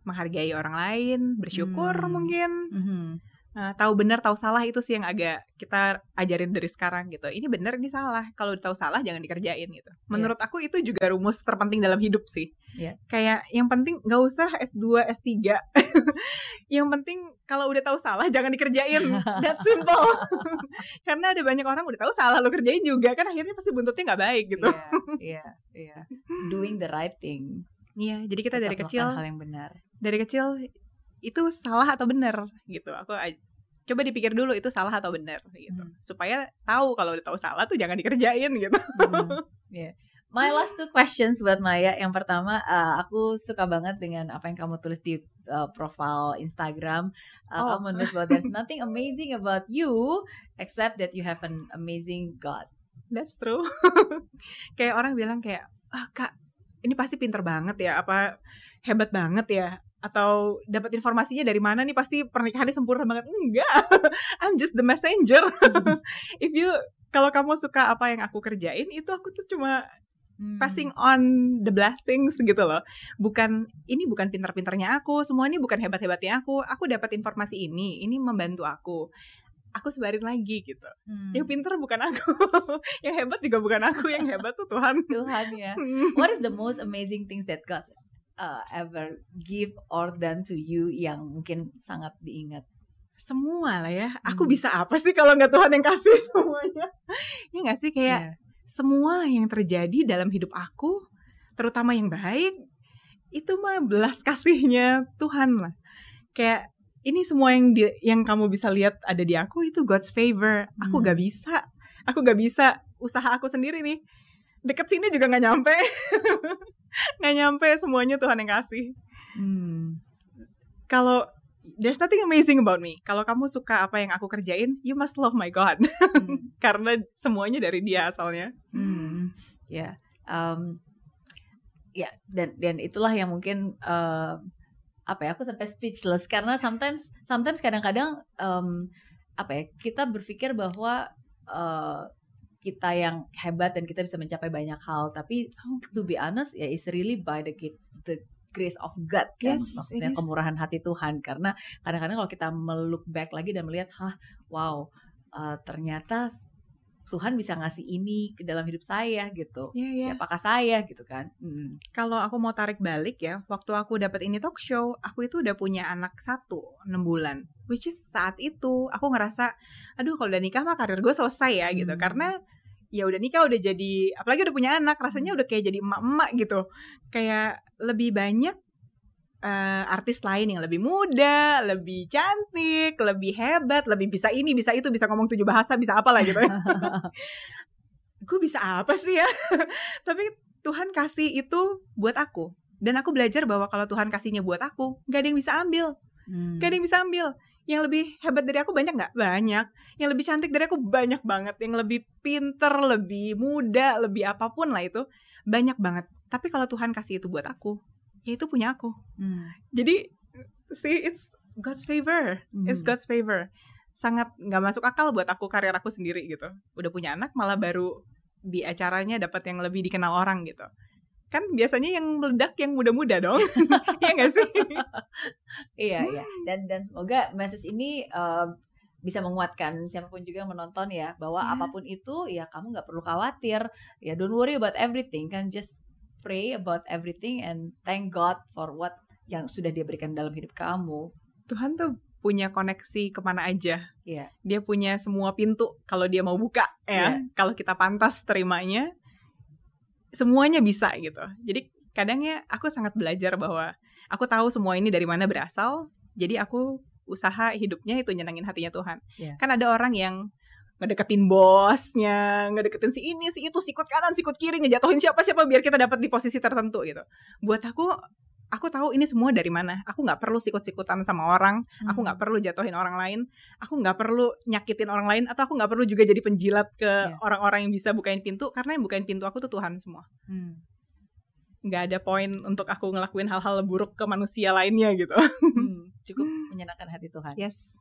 menghargai orang lain bersyukur Hmm. mungkin Mhm. Uh, tahu benar tahu salah itu sih yang agak kita ajarin dari sekarang gitu. Ini benar ini salah. Kalau tahu salah jangan dikerjain gitu. Menurut yeah. aku itu juga rumus terpenting dalam hidup sih. Yeah. kayak yang penting nggak usah S2 S3 (laughs) yang penting kalau udah tahu salah jangan dikerjain. That (laughs) simple. (laughs) Karena ada banyak orang udah tahu salah lo kerjain juga. Kan akhirnya pasti buntutnya nggak baik gitu. Iya yeah, iya. Yeah, yeah. doing the right thing. Iya, yeah, jadi kita Tetap dari kecil hal yang benar. Dari kecil itu salah atau benar gitu aku coba dipikir dulu itu salah atau benar gitu hmm. supaya tahu kalau udah tahu salah tuh jangan dikerjain gitu hmm. (laughs) yeah. My last two questions buat Maya. Yang pertama, uh, aku suka banget dengan apa yang kamu tulis di uh, profile Instagram. Uh, oh. Kamu nulis bahwa there's (laughs) nothing amazing about you except that you have an amazing God. That's true. (laughs) kayak orang bilang kayak, ah kak, ini pasti pinter banget ya, apa hebat banget ya atau dapat informasinya dari mana nih? Pasti pernikahannya sempurna banget. Enggak. (laughs) I'm just the messenger. (laughs) If you kalau kamu suka apa yang aku kerjain itu aku tuh cuma hmm. passing on the blessings gitu loh. Bukan ini bukan pinter-pinternya aku. Semua ini bukan hebat-hebatnya aku. Aku dapat informasi ini. Ini membantu aku. Aku sebarin lagi gitu. Hmm. Yang pinter bukan aku, (laughs) yang hebat juga bukan aku, yang hebat tuh Tuhan. Tuhan ya. What is the most amazing things that God uh, ever give or done to you yang mungkin sangat diingat? Semua lah ya. Aku hmm. bisa apa sih kalau nggak Tuhan yang kasih (laughs) semuanya? ya nggak sih kayak yeah. semua yang terjadi dalam hidup aku, terutama yang baik, itu mah belas kasihnya Tuhan lah. Kayak ini semua yang di, yang kamu bisa lihat ada di aku itu God's favor. Aku hmm. gak bisa. Aku gak bisa usaha aku sendiri nih. Deket sini juga nggak nyampe. (laughs) nggak nyampe semuanya Tuhan yang kasih hmm. kalau there's nothing amazing about me kalau kamu suka apa yang aku kerjain you must love my God hmm. (laughs) karena semuanya dari dia asalnya hmm. ya yeah. um, ya yeah. dan dan itulah yang mungkin uh, apa ya aku sampai speechless karena sometimes sometimes kadang-kadang um, apa ya kita berpikir bahwa uh, kita yang hebat dan kita bisa mencapai banyak hal tapi to be honest ya is really by the the grace of God kan yes, maksudnya kemurahan hati Tuhan karena kadang-kadang kalau kita melook back lagi dan melihat hah wow uh, ternyata Tuhan bisa ngasih ini ke dalam hidup saya gitu. Yeah, yeah. Siapakah saya gitu kan? Hmm. Kalau aku mau tarik balik ya, waktu aku dapat ini talk show, aku itu udah punya anak satu enam bulan. Which is saat itu aku ngerasa, aduh kalau udah nikah mah karir gue selesai ya gitu. Hmm. Karena ya udah nikah udah jadi apalagi udah punya anak rasanya hmm. udah kayak jadi emak-emak gitu kayak lebih banyak uh, artis lain yang lebih muda, lebih cantik, lebih hebat, lebih bisa ini, bisa itu, bisa ngomong tujuh bahasa, bisa apa lah gitu. (laughs) gue bisa apa sih ya? (laughs) Tapi Tuhan kasih itu buat aku. Dan aku belajar bahwa kalau Tuhan kasihnya buat aku, gak ada yang bisa ambil. Hmm. Gak ada yang bisa ambil yang lebih hebat dari aku banyak nggak? Banyak. Yang lebih cantik dari aku banyak banget. Yang lebih pinter lebih muda lebih apa pun lah itu banyak banget. Tapi kalau Tuhan kasih itu buat aku ya itu punya aku. Hmm. jadi see it's God's favor. Hmm. it's God's favor. Sangat nggak masuk akal buat aku karir aku sendiri gitu. Udah punya anak malah baru di acaranya dapat yang lebih dikenal orang gitu kan biasanya yang meledak yang muda-muda dong (laughs) iya gak sih iya iya dan dan semoga message ini uh, bisa menguatkan siapa pun juga yang menonton ya bahwa yeah. apa pun itu ya kamu nggak perlu khawatir ya don't worry about everything kan just pray about everything and thank God for what yang sudah dia berikan dalam hidup kamu Tuhan tuh punya koneksi ke mana aja. Yeah. Dia punya semua pintu kalau dia mau buka ya. Yeah. Kalau kita pantas terimanya, semuanya bisa gitu. Jadi kadangnya aku sangat belajar bahwa aku tahu semua ini dari mana berasal. Jadi aku usaha hidupnya itu nyenangin hatinya Tuhan. Yeah. Kan ada orang yang ngedeketin bosnya, ngedeketin si ini, si itu, sikut kanan, sikut kiri, ngejatuhin siapa-siapa biar kita dapat di posisi tertentu gitu. Buat aku aku tahu ini semua dari mana. Aku nggak perlu sikut-sikutan sama orang. Hmm. Aku nggak perlu jatuhin orang lain. Aku nggak perlu nyakitin orang lain. Atau aku nggak perlu juga jadi penjilat ke iya. orang-orang yeah. yang bisa bukain pintu. Karena yang bukain pintu aku tuh Tuhan semua. Hmm. Nggak ada poin untuk aku ngelakuin hal-hal buruk ke manusia lainnya gitu. Hmm. Cukup (laughs) menyenangkan hati Tuhan. Yes.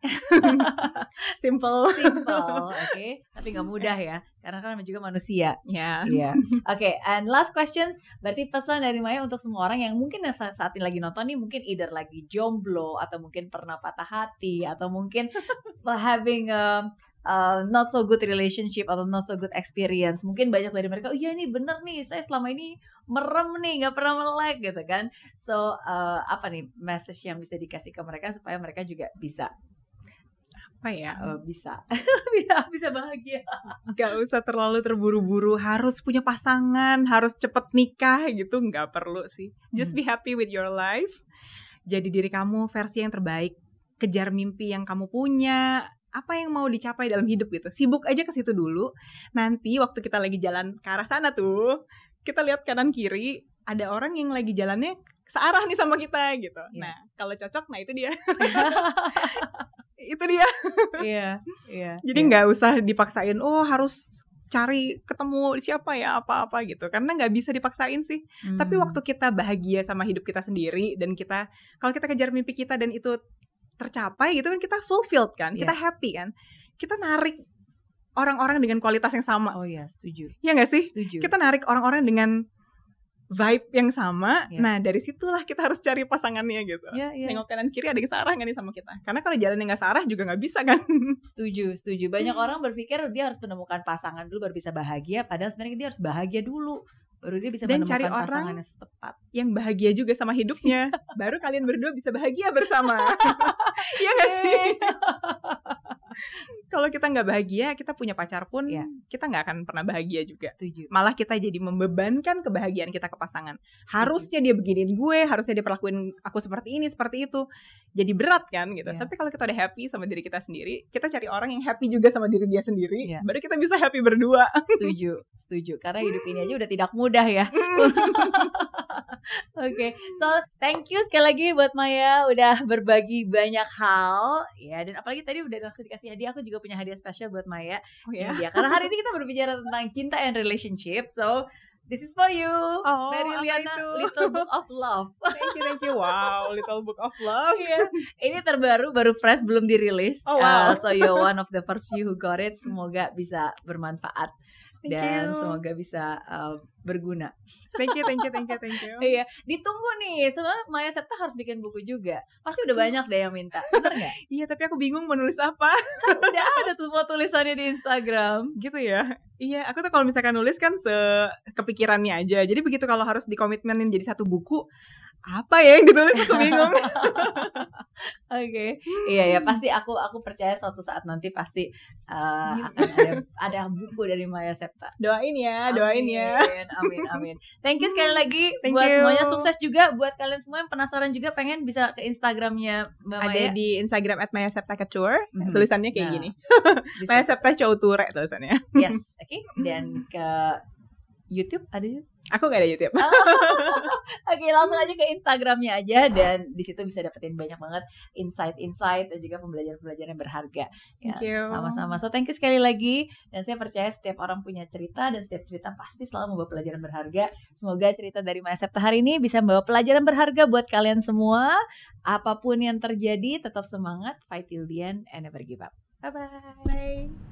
(laughs) Simple. Simple, oke, tapi nggak (laughs) mudah ya, karena kan juga manusia. Ya. Iya. Oke, and last questions. Berarti pesan dari Maya untuk semua orang yang mungkin saat, saat ini lagi nonton nih, mungkin either lagi jomblo atau mungkin pernah patah hati atau mungkin having a, a not so good relationship atau not so good experience. Mungkin banyak dari mereka, oh iya ini bener nih, saya selama ini merem nih, nggak pernah melek gitu kan. So uh, apa nih message yang bisa dikasih ke mereka supaya mereka juga bisa Apa ya? uh, bisa (laughs) bisa bisa bahagia. Gak usah terlalu terburu-buru. Harus punya pasangan. Harus cepet nikah gitu. Nggak perlu sih. Just Hmm. be happy with your life. Jadi diri kamu versi yang terbaik. Kejar mimpi yang kamu punya. Apa yang mau dicapai dalam hidup gitu. Sibuk aja ke situ dulu. Nanti waktu kita lagi jalan ke arah sana tuh. Kita lihat kanan kiri. Ada orang yang lagi jalannya searah nih sama kita gitu. Iya. Nah, kalau cocok, nah itu dia. (laughs) (laughs) itu dia. Iya, iya. Jadi nggak usah dipaksain, oh harus cari ketemu siapa ya apa-apa gitu. Karena nggak bisa dipaksain sih. Tapi Hmm. waktu kita bahagia sama hidup kita sendiri dan kita kalau kita kejar mimpi kita dan itu tercapai gitu kan kita fulfilled kan, kita happy kan. Kita narik orang-orang dengan kualitas yang sama. Oh iya, setuju. Ya nggak sih? Setuju. Kita narik orang-orang dengan vibe yang sama. Iya. Nah, dari situlah kita harus cari pasangannya gitu. Iya, iya. Nengok kanan kiri ada yang searah nggak nih sama kita. Karena kalau jalannya nggak searah juga nggak bisa kan. (laughs) Setuju, setuju. Banyak orang berpikir dia harus menemukan pasangan dulu baru bisa bahagia, padahal sebenarnya dia harus bahagia dulu baru dia bisa Dan menemukan cari orang pasangan yang tepat. yang bahagia juga sama hidupnya. (laughs) Baru kalian berdua bisa bahagia bersama. (laughs) Iya gak sih? (laughs) Kalau kita nggak bahagia, kita punya pacar pun Iya. kita nggak akan pernah bahagia juga. Setuju. Malah kita jadi membebankan kebahagiaan kita ke pasangan. Harusnya dia beginiin gue, harusnya dia perlakuin aku seperti ini, seperti itu. Jadi berat kan gitu. Iya. Tapi kalau kita udah happy sama diri kita sendiri, kita cari orang yang happy juga sama diri dia sendiri, Iya. baru kita bisa happy berdua. (laughs) Setuju, setuju. Karena hidup ini aja udah tidak mudah ya. (laughs) Oke, so thank you sekali lagi buat Maya udah berbagi banyak hal ya dan apalagi tadi udah langsung dikasih hadiah aku juga punya hadiah spesial buat Maya Oh ini dia karena hari ini kita berbicara tentang cinta and relationship so this is for you Oh, Mary Liana itu? Little Book of Love (laughs) Thank you, thank you. Wow, Little Book of Love. Iya. ini terbaru baru fresh belum dirilis Oh, wow. Uh, so you're one of the first few who got it semoga bisa bermanfaat Thank dan you. semoga bisa uh, berguna Thank you, thank you, thank you, thank you. Iya, ditunggu nih. Sebenarnya Maya Septa harus bikin buku juga. Pasti udah banyak deh yang minta. Bener nggak? (laughs) Iya, tapi aku bingung mau nulis apa. Kan udah ada tuh semua tulisannya di Instagram. Gitu ya. Iya, aku tuh kalau misalkan nulis kan se kepikirannya aja. Jadi begitu kalau harus dikomitmenin jadi satu buku, apa ya yang ditulis aku bingung. (laughs) Oke, iya ya pasti aku aku percaya suatu saat nanti pasti uh, akan ada ada buku dari Maya Septa. doain ya, doain ya. Amin, amin. Thank you sekali lagi (laughs) Thank buat you. semuanya sukses juga buat kalian semua yang penasaran juga pengen bisa ke Instagramnya Mbak Ada Maya. di Instagram at Maya Septa Couture. Mhm. Tulisannya kayak Nah, gini. Maya Septa tulisannya. Yes, oke. (laughs) Dan ke YouTube ada. Aku gak ada YouTube. (laughs) Oke, langsung aja ke Instagramnya aja dan di situ bisa dapetin banyak banget insight-insight dan juga pembelajaran-pembelajaran yang berharga. Ya. Sama-sama. So thank you sekali lagi dan saya percaya setiap orang punya cerita dan setiap cerita pasti selalu membawa pelajaran berharga. Semoga cerita dari Maya Septa hari ini bisa membawa pelajaran berharga buat kalian semua. Apa pun yang terjadi, tetap semangat, fight till the end, and never give up. Bye-bye. Bye. Ya,